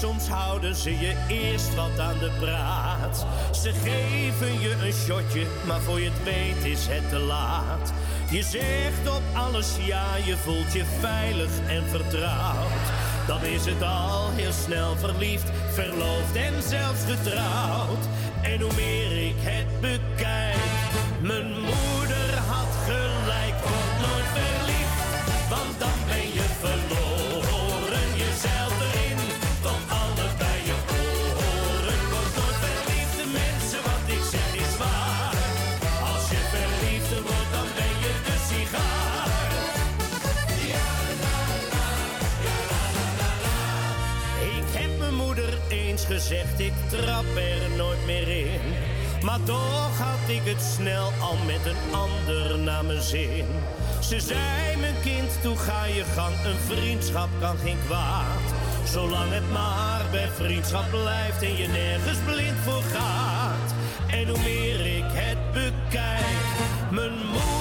soms houden ze je eerst wat aan de praat. Ze geven je een shotje, maar voor je het weet is het te laat. Je zegt op alles ja, je voelt je veilig en vertrouwd. Dan is het al heel snel verliefd, verloofd en zelfs getrouwd. En hoe meer ik het bekijk, mijn moeder gezegd, ik trap er nooit meer in. Maar toch had ik het snel al met een ander naar mijn zin. Ze zei, mijn kind, toe ga je gang, een vriendschap kan geen kwaad. Zolang het maar bij vriendschap blijft en je nergens blind voor gaat. En hoe meer ik het bekijk, mijn moeder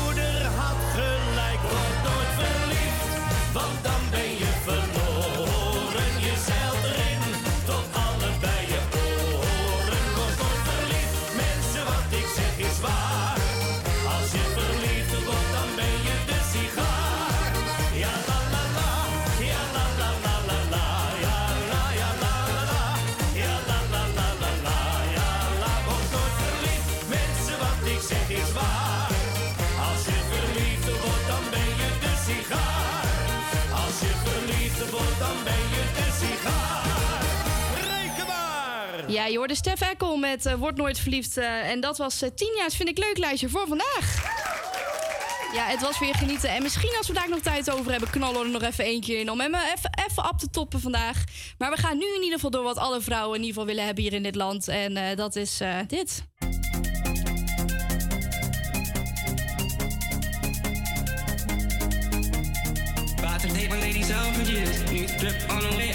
Ja, je hoorde Stef Eckel met eh, Word Nooit Verliefd. eh, en dat was eh 10 jaar, vind ik leuk lijstje voor vandaag. Ja, het was weer genieten. En misschien als we daar nog tijd over hebben, knallen we er nog even eentje in. Om hem eh, even, even op te toppen vandaag. Maar we gaan nu in ieder geval door wat alle vrouwen in ieder geval willen hebben hier in dit land. En eh, dat is eh, dit. About drip on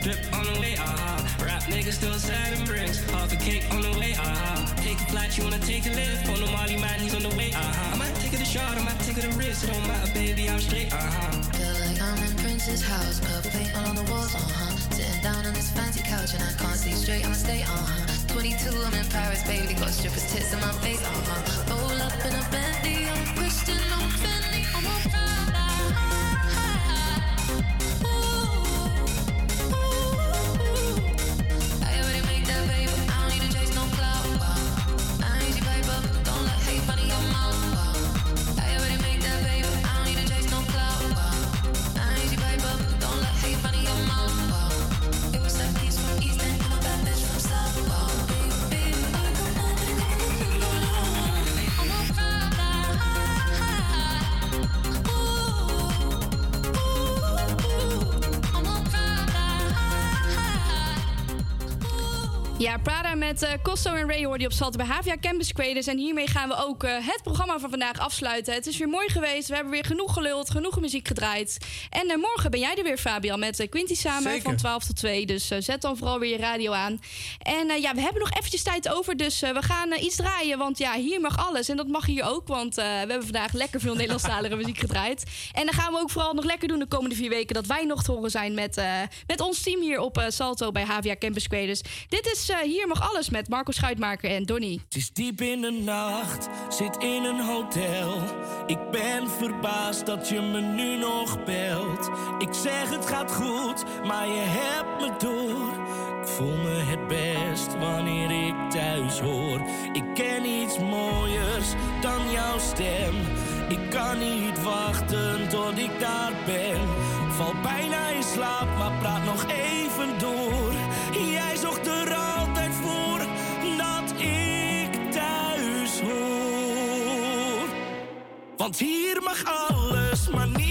drip on the way, aha. Rap niggas still sliding bricks. Half a cake on the way, aha. Take a flight, you wanna take a lift. On the Molly man, he's on the way, aha. I might take it a shot, I might take it a risk. It don't matter, baby, I'm straight, aha. Feel like I'm in Prince's house, purple paint all on the walls, uh huh. Sitting down on this fancy couch and I can't see straight, I'ma stay, uh huh. 22, I'm in Paris, baby, got strippers' tits in my face, uh huh. Roll up in a Bentley, I'm Christian, I'm Fendi, I'm a Ja, Prada met eh Costo en Ray hoorde je op Salto bij Havia Campus Creators. En hiermee gaan we ook eh, het programma van vandaag afsluiten. Het is weer mooi geweest. We hebben weer genoeg geluld, genoeg muziek gedraaid. En eh, morgen ben jij er weer, Fabian, met eh, Quinty samen Zeker. van 12 tot 2. Dus eh, zet dan vooral weer je radio aan. En eh, ja, we hebben nog eventjes tijd over, dus eh, we gaan eh, iets draaien. Want ja, hier mag alles. En dat mag hier ook, want eh, we hebben vandaag lekker veel Nederlandstalige muziek gedraaid. En dan gaan we ook vooral nog lekker doen de komende vier weken... dat wij nog te horen zijn met, eh, met ons team hier op eh, Salto bij Havia Campus Creators. Dit is eh, Hier mag alles met Marco Schuitmaker en Donny. Het is diep in de nacht, zit in een hotel. Ik ben verbaasd dat je me nu nog belt. Ik zeg het gaat goed, maar je hebt me door. Ik voel me het best wanneer ik thuis hoor. Ik ken iets mooiers dan jouw stem. Ik kan niet wachten tot ik daar ben. Val bijna in slaap, maar praat nog even door. Jij zocht er altijd Want hier mag alles, maar niet.